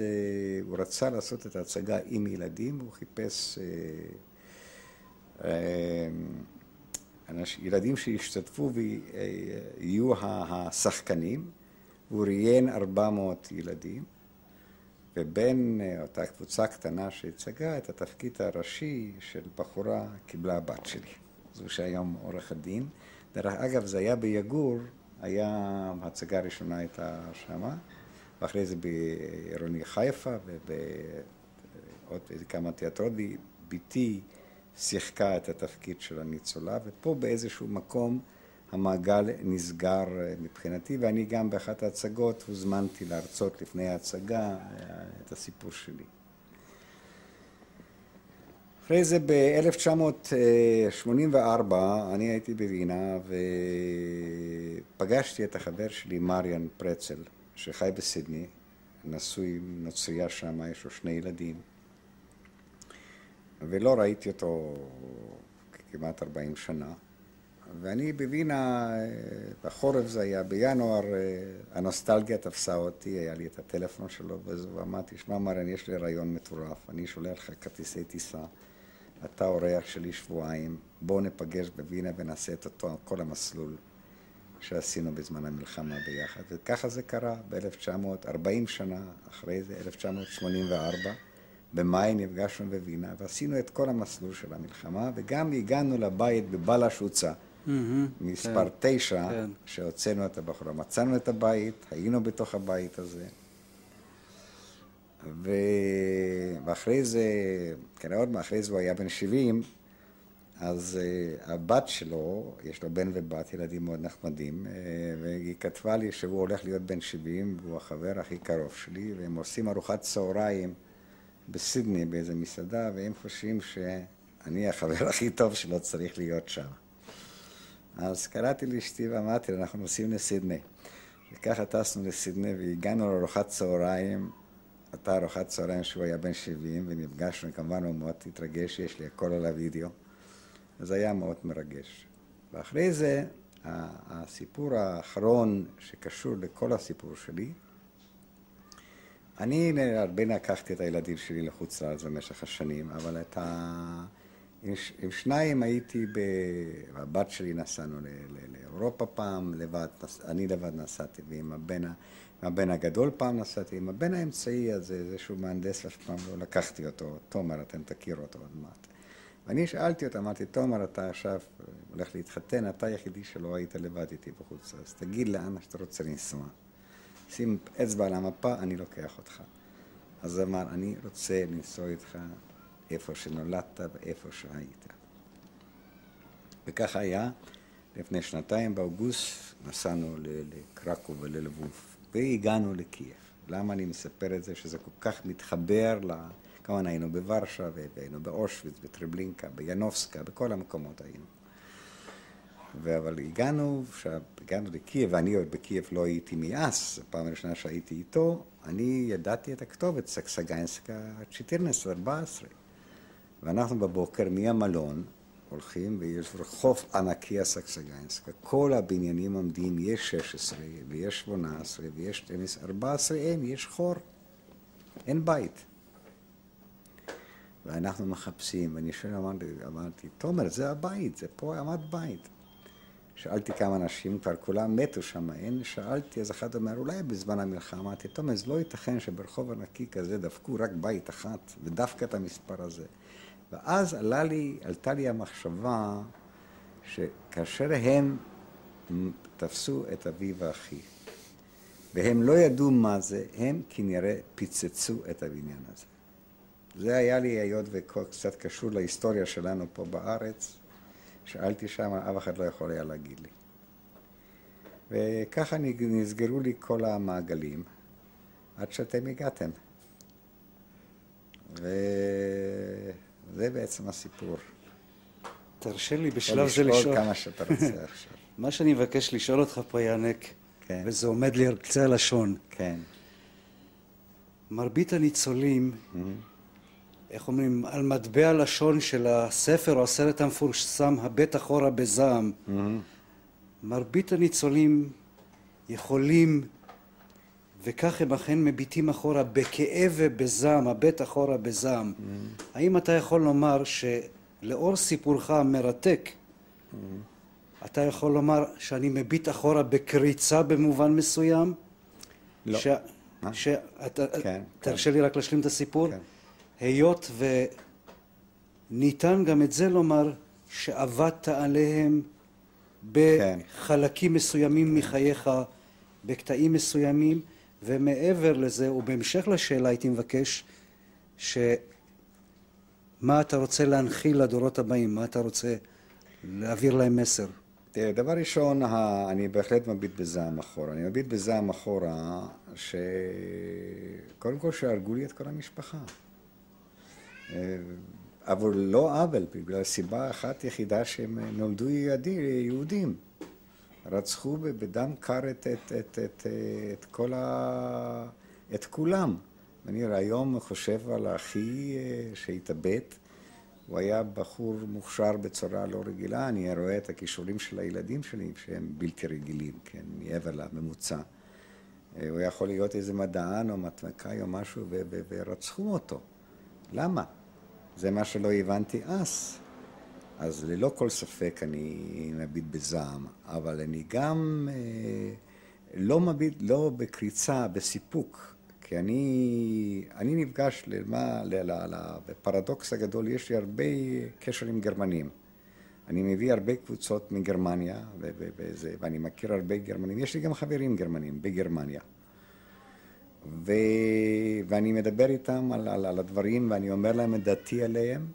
הוא רצה לעשות את ההצגה עם ילדים, והוא חיפש... אה, אה, ילדים שישתתפו ויהיו השחקנים, הוא ראיין 400 ילדים, ובין אותה קבוצה קטנה שהצגה את התפקיד הראשי של בחורה קיבלה הבת שלי, זו שהיום עורכת דין. דרך אגב, זה היה ביגור, היה, ההצגה הראשונה הייתה שמה, ואחרי זה בעירוני חיפה ובעוד כמה תיאטרות, בתי שיחקה את התפקיד של הניצולה, ופה באיזשהו מקום המעגל נסגר אה, מבחינתי, ואני גם באחת ההצגות הוזמנתי להרצות לפני ההצגה את הסיפור שלי. אחרי זה ב-1984 אני הייתי בווינה ופגשתי את החבר שלי מריאן פרצל שחי בסידני, נשוי עם נוצרייה שם, יש לו שני ילדים ולא ראיתי אותו כמעט 40 שנה. ואני בווינה, בחורף זה היה, בינואר הנוסטלגיה תפסה אותי, היה לי את הטלפון שלו ואמרתי, שמע מריאן, יש לי רעיון מטורף, אני שולח לך כרטיסי טיסה אתה אורח שלי שבועיים, בואו ניפגש בווינה ונעשה את אותו, כל המסלול שעשינו בזמן המלחמה ביחד. וככה זה קרה ב-1940 שנה אחרי זה, 1984. במאי נפגשנו בווינה ועשינו את כל המסלול של המלחמה, וגם הגענו לבית בבלשוצה, mm-hmm, מספר כן, תשע, כן. שהוצאנו את הבחורה. מצאנו את הבית, היינו בתוך הבית הזה. ו... ואחרי זה, כנראה עוד אחרי זה הוא היה בן 70, אז uh, הבת שלו, יש לו בן ובת, ילדים מאוד נחמדים, uh, והיא כתבה לי שהוא הולך להיות בן 70, והוא החבר הכי קרוב שלי, והם עושים ארוחת צהריים בסידני באיזה מסעדה, והם חושבים שאני החבר הכי טוב שלו צריך להיות שם. אז קראתי לאשתי ואמרתי, אנחנו נוסעים לסידני. וככה טסנו לסידני והגענו לארוחת צהריים הייתה ארוחת צהריים שהוא היה בן 70 ונפגשנו, כמובן הוא מאוד התרגש, יש לי הכל על הווידאו. זה היה מאוד מרגש. ואחרי זה, הסיפור האחרון שקשור לכל הסיפור שלי, אני הרבה לקחתי את הילדים שלי לחוץ לארץ במשך השנים, אבל את ה... עם, עם שניים הייתי, ב... הבת שלי נסענו לאירופה פעם, לבד, אני לבד נסעתי, ועם הבן הבן הגדול פעם נסעתי, עם הבן האמצעי הזה, איזשהו מהנדס, אף פעם לא לקחתי אותו, תומר, אתם תכירו אותו עוד מעט. ואני שאלתי אותו, אמרתי, תומר, אתה עכשיו הולך להתחתן, אתה היחידי שלא היית לבד איתי בחוץ, אז תגיד לאן שאתה רוצה לנסוע. שים אצבע על המפה, אני לוקח אותך. אז אמר, אני רוצה לנסוע איתך איפה שנולדת ואיפה שהיית. וככה היה. לפני שנתיים באוגוסט נסענו לקרקו וללבוב. והגענו לקייב. למה אני מספר את זה? שזה כל כך מתחבר ל... כמובן היינו בוורשה, והיינו באושוויץ, בטרבלינקה, בינובסקה, בכל המקומות היינו. אבל הגענו, הגענו לקייב, ואני עוד בקייב לא הייתי מאז, הפעם הראשונה שהייתי איתו, אני ידעתי את הכתובת, סקסגיינסקה 14, 14. ואנחנו בבוקר מהמלון, הולכים ויש רחוב ענקי הסקסגיינסקה, כל הבניינים עומדים, יש 16 ויש 18 ויש 12, 14 אין, יש חור, אין בית. ואנחנו מחפשים, ואני שואל, אמרתי, אמרתי, תומר, זה הבית, זה פה עמד בית. שאלתי כמה אנשים, כבר כולם מתו שם, אין, שאלתי, אז אחד אומר, אולי בזמן המלחמה, אמרתי, תומר, זה לא ייתכן שברחוב ענקי כזה דפקו רק בית אחת, ודווקא את המספר הזה. ואז עלה לי, עלתה לי המחשבה שכאשר הם תפסו את אבי ואחי, והם לא ידעו מה זה, הם כנראה פיצצו את הבניין הזה. זה היה לי, היות וקצת קשור להיסטוריה שלנו פה בארץ, שאלתי שם, אף אחד לא יכול היה להגיד לי. וככה נסגרו לי כל המעגלים, עד שאתם הגעתם. ו... זה בעצם הסיפור. תרשה לי בשלב זה לשאול... כמה שאתה רוצה עכשיו. מה שאני מבקש לשאול אותך פה, יענק, כן. וזה עומד לי על קצה הלשון. כן. מרבית הניצולים, mm-hmm. איך אומרים, על מטבע לשון של הספר או הסרט המפורסם, הבט אחורה בזעם, mm-hmm. מרבית הניצולים יכולים וכך הם אכן מביטים אחורה בכאב ובזעם, הבט אחורה בזעם. Mm-hmm. האם אתה יכול לומר שלאור סיפורך המרתק, mm-hmm. אתה יכול לומר שאני מביט אחורה בקריצה במובן מסוים? לא. ש... אתה... כן, תרשה כן. לי רק להשלים את הסיפור? כן. היות וניתן גם את זה לומר שעבדת עליהם כן. בחלקים מסוימים מחייך, בקטעים מסוימים, ומעבר לזה, ובהמשך לשאלה הייתי מבקש מה אתה רוצה להנחיל לדורות הבאים? מה אתה רוצה להעביר להם מסר? תראה, דבר ראשון, אני בהחלט מביט בזעם אחורה. אני מביט בזעם אחורה, שקודם כל שהרגו לי את כל המשפחה. אה, אבל לא עוול, בגלל סיבה אחת יחידה שהם נולדו יהודים. רצחו בדם קר את, את, את, את, את כל ה... את כולם. אני היום חושב על אחי אה, שהתאבד. הוא היה בחור מוכשר בצורה לא רגילה, אני רואה את הכישורים של הילדים שלי שהם בלתי רגילים, כן, מעבר לממוצע. אה, הוא יכול להיות איזה מדען או מתמקאי או משהו ורצחו אותו. למה? זה מה שלא הבנתי אז. אז ללא כל ספק אני מביט בזעם, אבל אני גם אה, לא מביט, לא בקריצה, בסיפוק. כי אני, אני נפגש, למה, לפרדוקס הגדול, יש לי הרבה קשר עם גרמנים. אני מביא הרבה קבוצות מגרמניה, וזה, ואני מכיר הרבה גרמנים. יש לי גם חברים גרמנים בגרמניה. ו... ואני מדבר איתם על, על, על הדברים, ואני אומר להם את דעתי עליהם.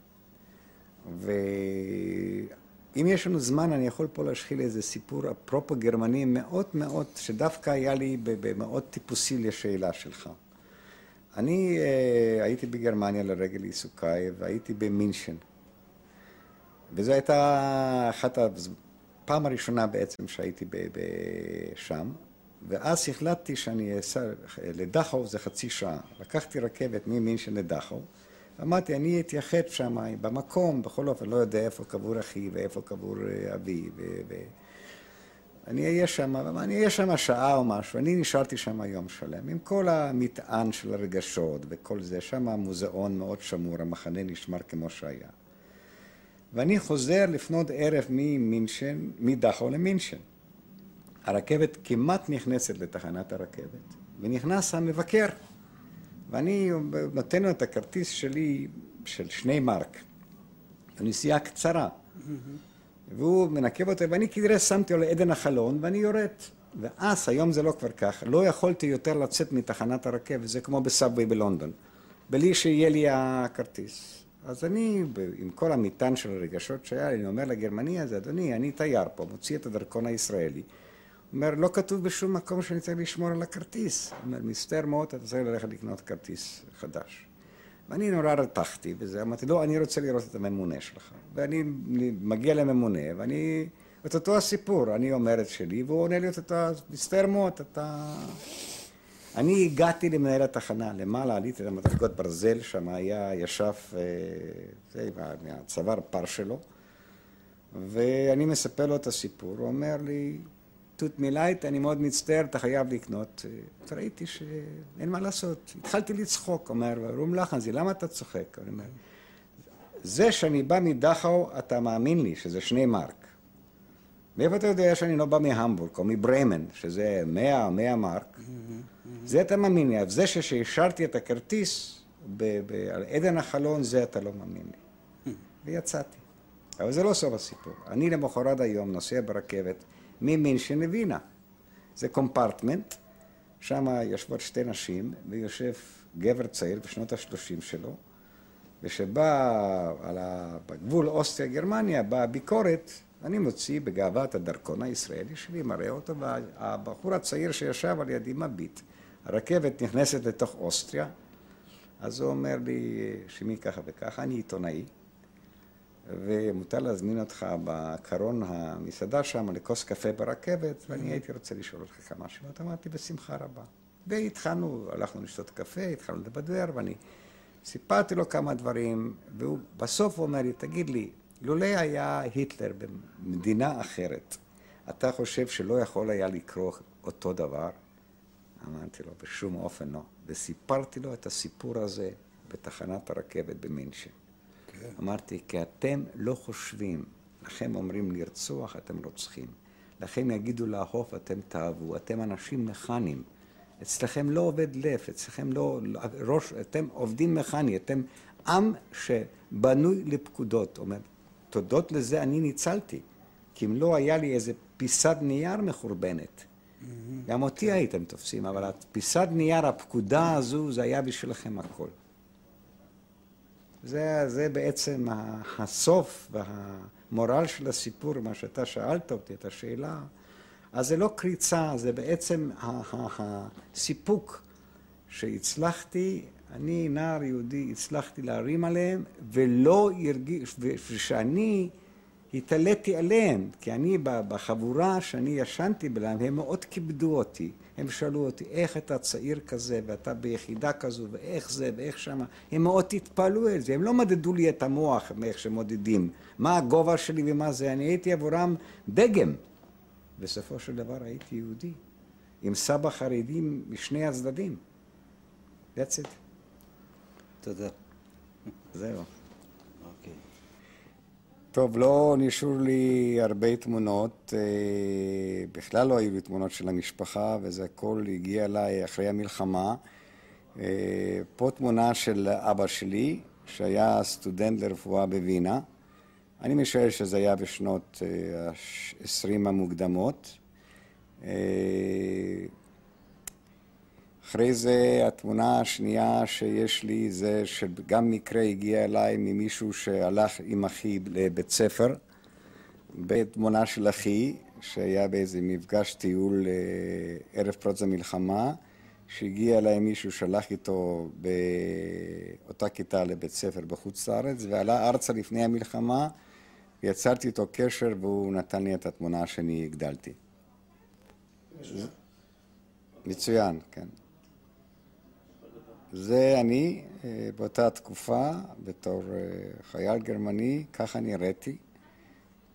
ואם יש לנו זמן, אני יכול פה להשחיל איזה סיפור אפרופו גרמני מאוד מאוד, שדווקא היה לי מאוד טיפוסי לשאלה שלך. אני uh, הייתי בגרמניה לרגל עיסוקיי, והייתי במינשן. וזו הייתה אחת הפעם הראשונה בעצם שהייתי שם, ואז החלטתי שאני אסע לדכאו, זה חצי שעה. לקחתי רכבת ממינשן לדכאו, אמרתי, אני אתייחד שם במקום, בכל אופן, לא יודע איפה קבור אחי ואיפה קבור אה, אבי, ו... ו... אני אהיה שם, אני אהיה שם שעה או משהו, אני נשארתי שם יום שלם, עם כל המטען של הרגשות וכל זה, שם המוזיאון מאוד שמור, המחנה נשמר כמו שהיה. ואני חוזר לפנות ערב ממינשן, מדכו למינשן. הרכבת כמעט נכנסת לתחנת הרכבת, ונכנס המבקר, ואני נותן לו את הכרטיס שלי של שני מרק, הנסיעה קצרה. והוא מנקב אותו, ואני כנראה שמתי לו לעדן החלון, ואני יורד. ואז, היום זה לא כבר כך, לא יכולתי יותר לצאת מתחנת הרכבת, זה כמו בסאבווי בלונדון, בלי שיהיה לי הכרטיס. אז אני, עם כל המטען של הרגשות שהיה אני אומר לגרמני הזה, אדוני, אני תייר פה, מוציא את הדרכון הישראלי. אומר, לא כתוב בשום מקום שאני צריך לשמור על הכרטיס. אומר, מצטער מאוד, אתה צריך ללכת לקנות כרטיס חדש. ואני נורא רתחתי בזה, אמרתי, לא, אני רוצה לראות את הממונה שלך. ואני מגיע לממונה, ואני, את אותו הסיפור, אני אומר את שלי, והוא עונה לי את אותו, מצטער מאוד, אתה... אני הגעתי למנהל התחנה, למעלה עליתי למדרגות ברזל, שם היה, ישב, אה, זה, מהצוואר פר שלו, ואני מספר לו את הסיפור, הוא אומר לי, תות מילייט, אני מאוד מצטער, אתה חייב לקנות. ראיתי שאין מה לעשות. התחלתי לצחוק, אומר, רום לחנזי, למה אתה צוחק? אני אומר, זה שאני בא מדכאו, אתה מאמין לי שזה שני מרק. מאיפה אתה יודע שאני לא בא מהמבורג או מברמן, שזה מאה, מאה מרק? זה אתה מאמין לי. זה שהשארתי את הכרטיס על עדן החלון, זה אתה לא מאמין לי. ויצאתי. אבל זה לא סוף הסיפור. אני למחרת היום נוסע ברכבת. ממינשן לווינה. זה קומפרטמנט, שם יושבות שתי נשים, ויושב גבר צעיר בשנות ה-30 שלו, ושבא על ה... בגבול אוסטריה-גרמניה, באה ביקורת, אני מוציא בגאווה את הדרכון הישראלי שלי, מראה אותו, והבחור הצעיר שישב על ידי מביט. הרכבת נכנסת לתוך אוסטריה, אז הוא אומר לי, שמי ככה וככה, אני עיתונאי. ומותר להזמין אותך בקרון המסעדה שם לכוס קפה ברכבת, ואני הייתי רוצה לשאול אותך כמה שאלות. אמרתי, בשמחה רבה. והתחלנו, הלכנו לשתות קפה, התחלנו לדבר, ואני סיפרתי לו כמה דברים, והוא בסוף אומר לי, תגיד לי, לולא היה היטלר במדינה אחרת, אתה חושב שלא יכול היה לקרוא אותו דבר? אמרתי לו, בשום אופן לא. וסיפרתי לו את הסיפור הזה בתחנת הרכבת במינשן. כן. אמרתי, כי אתם לא חושבים, לכם אומרים לרצוח, אתם רוצחים. לכם יגידו לאהוב, אתם תאהבו. אתם אנשים מכניים. אצלכם לא עובד לב, אצלכם לא, ראש, אתם עובדים מכני, אתם עם שבנוי לפקודות. אומר, תודות לזה אני ניצלתי, כי אם לא היה לי איזה פיסת נייר מחורבנת. גם אותי כן. הייתם תופסים, אבל הפיסת נייר, הפקודה הזו, זה היה בשבילכם הכל. זה, זה בעצם הסוף והמורל של הסיפור, מה שאתה שאלת אותי, את השאלה. אז זה לא קריצה, זה בעצם הסיפוק שהצלחתי, אני נער יהודי, הצלחתי להרים עליהם, ולא ירגיש, ושאני התעליתי עליהם, כי אני בחבורה שאני ישנתי בלהם, הם מאוד כיבדו אותי. הם שאלו אותי, איך אתה צעיר כזה, ואתה ביחידה כזו, ואיך זה, ואיך שמה. הם מאוד התפעלו על זה, הם לא מדדו לי את המוח מאיך שמודדים. מה הגובה שלי ומה זה, אני הייתי עבורם דגם. בסופו של דבר הייתי יהודי, עם סבא חרדים משני הצדדים. That's it. תודה. זהו. טוב, לא נשארו לי הרבה תמונות, אה, בכלל לא היו לי תמונות של המשפחה, וזה הכל הגיע אליי אחרי המלחמה. אה, פה תמונה של אבא שלי, שהיה סטודנט לרפואה בווינה. אני משער שזה היה בשנות ה-20 אה, המוקדמות. אחרי זה התמונה השנייה שיש לי זה שגם מקרה הגיע אליי ממישהו שהלך עם אחי לבית ספר, בתמונה של אחי, שהיה באיזה מפגש טיול אה, ערב פרוץ המלחמה, שהגיע אליי מישהו שהלך איתו באותה כיתה לבית ספר בחוץ לארץ, ועלה ארצה לפני המלחמה, ויצרתי איתו קשר והוא נתן לי את התמונה שאני הגדלתי. מצוין, כן. זה אני אה, באותה תקופה, בתור אה, חייל גרמני, ככה נראיתי,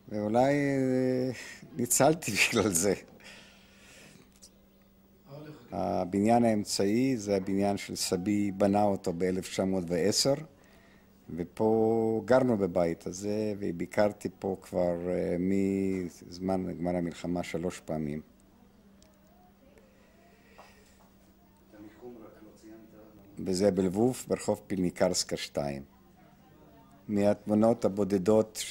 ואולי אה, ניצלתי בגלל זה. הבניין האמצעי זה הבניין של סבי, בנה אותו ב-1910, ופה גרנו בבית הזה, וביקרתי פה כבר מזמן גמר המלחמה שלוש פעמים. וזה בלבוב, ברחוב פילניקרסקה 2. מהתמונות הבודדות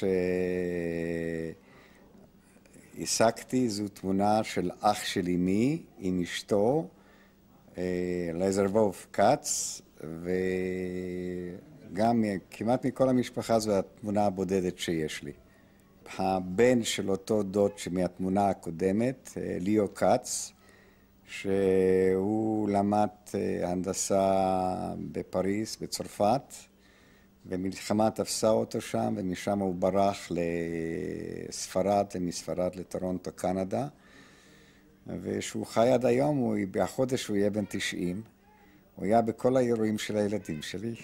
שהשגתי, זו תמונה של אח של אמי עם אשתו, אה, לזרבוב כץ, וגם כמעט מכל המשפחה זו התמונה הבודדת שיש לי. הבן של אותו דוד שמהתמונה הקודמת, אה, ליאו כץ, שהוא למד אה, הנדסה בפריז, בצרפת, ומלחמה תפסה אותו שם, ומשם הוא ברח לספרד, ומספרד לטורונטו, קנדה. ושהוא חי עד היום, הוא, בחודש הוא יהיה בן 90. הוא היה בכל האירועים של הילדים שלי.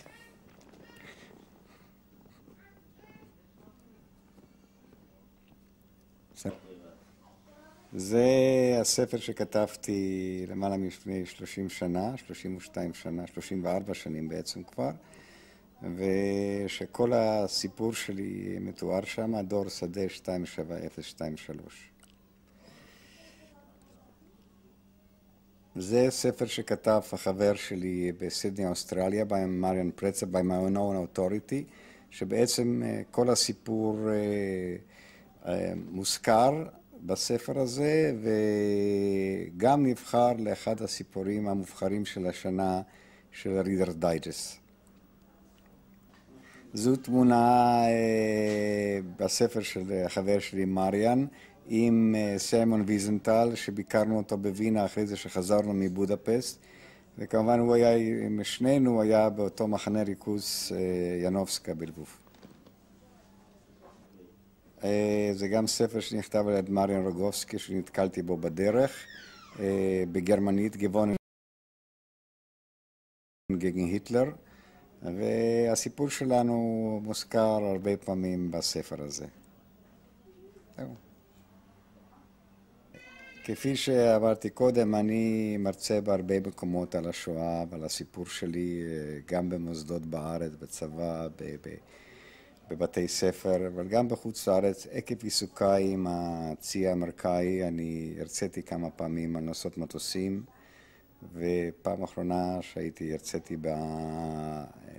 זה הספר שכתבתי למעלה מלפני 30 שנה, 32 שנה, 34 שנים בעצם כבר, ושכל הסיפור שלי מתואר שם, דור שדה 27023. זה ספר שכתב החבר שלי בסידני, אוסטרליה, מריאן פרצה, by my own authority, שבעצם אה, כל הסיפור אה, אה, מוזכר בספר הזה, וגם נבחר לאחד הסיפורים המובחרים של השנה של Reader's Digest. זו תמונה אה, בספר של החבר שלי מריאן עם אה, סיימון ויזנטל, שביקרנו אותו בווינה אחרי זה שחזרנו מבודפסט, וכמובן הוא היה, עם שנינו היה באותו מחנה ריכוז אה, ינובסקה בלבוב. אה, זה גם ספר שנכתב על ידי מריאן רוגובסקי, שנתקלתי בו בדרך, אה, בגרמנית, גבעון גגן היטלר, והסיפור שלנו מוזכר הרבה פעמים בספר הזה. כפי שאמרתי קודם, אני מרצה בהרבה מקומות על השואה ועל הסיפור שלי, אה, גם במוסדות בארץ, בצבא, ב... ב בבתי ספר, אבל גם בחוץ לארץ, עקב עיסוקיי עם הצי האמריקאי, אני הרציתי כמה פעמים על נוסעות מטוסים, ופעם אחרונה שהייתי, הרציתי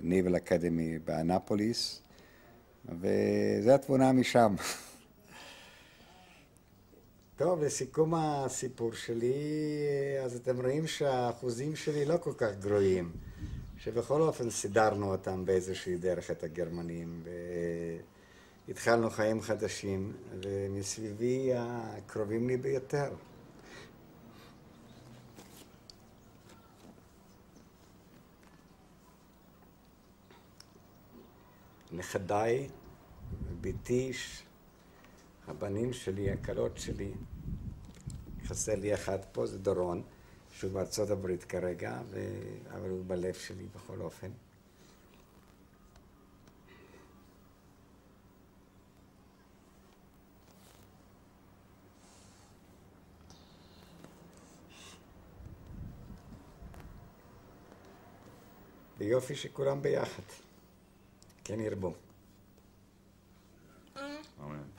בנייבל אקדמי באנפוליס, וזו התמונה משם. טוב, לסיכום הסיפור שלי, אז אתם רואים שהאחוזים שלי לא כל כך גרועים. שבכל אופן סידרנו אותם באיזושהי דרך, את הגרמנים, והתחלנו חיים חדשים, ומסביבי הקרובים לי ביותר. נכדיי, בתי, הבנים שלי, הכלות שלי, חסר לי אחד פה, זה דורון, שהוא בארצות הברית כרגע, ו... אבל הוא בלב שלי בכל אופן. ויופי שכולם ביחד. כן ירבו. אמן.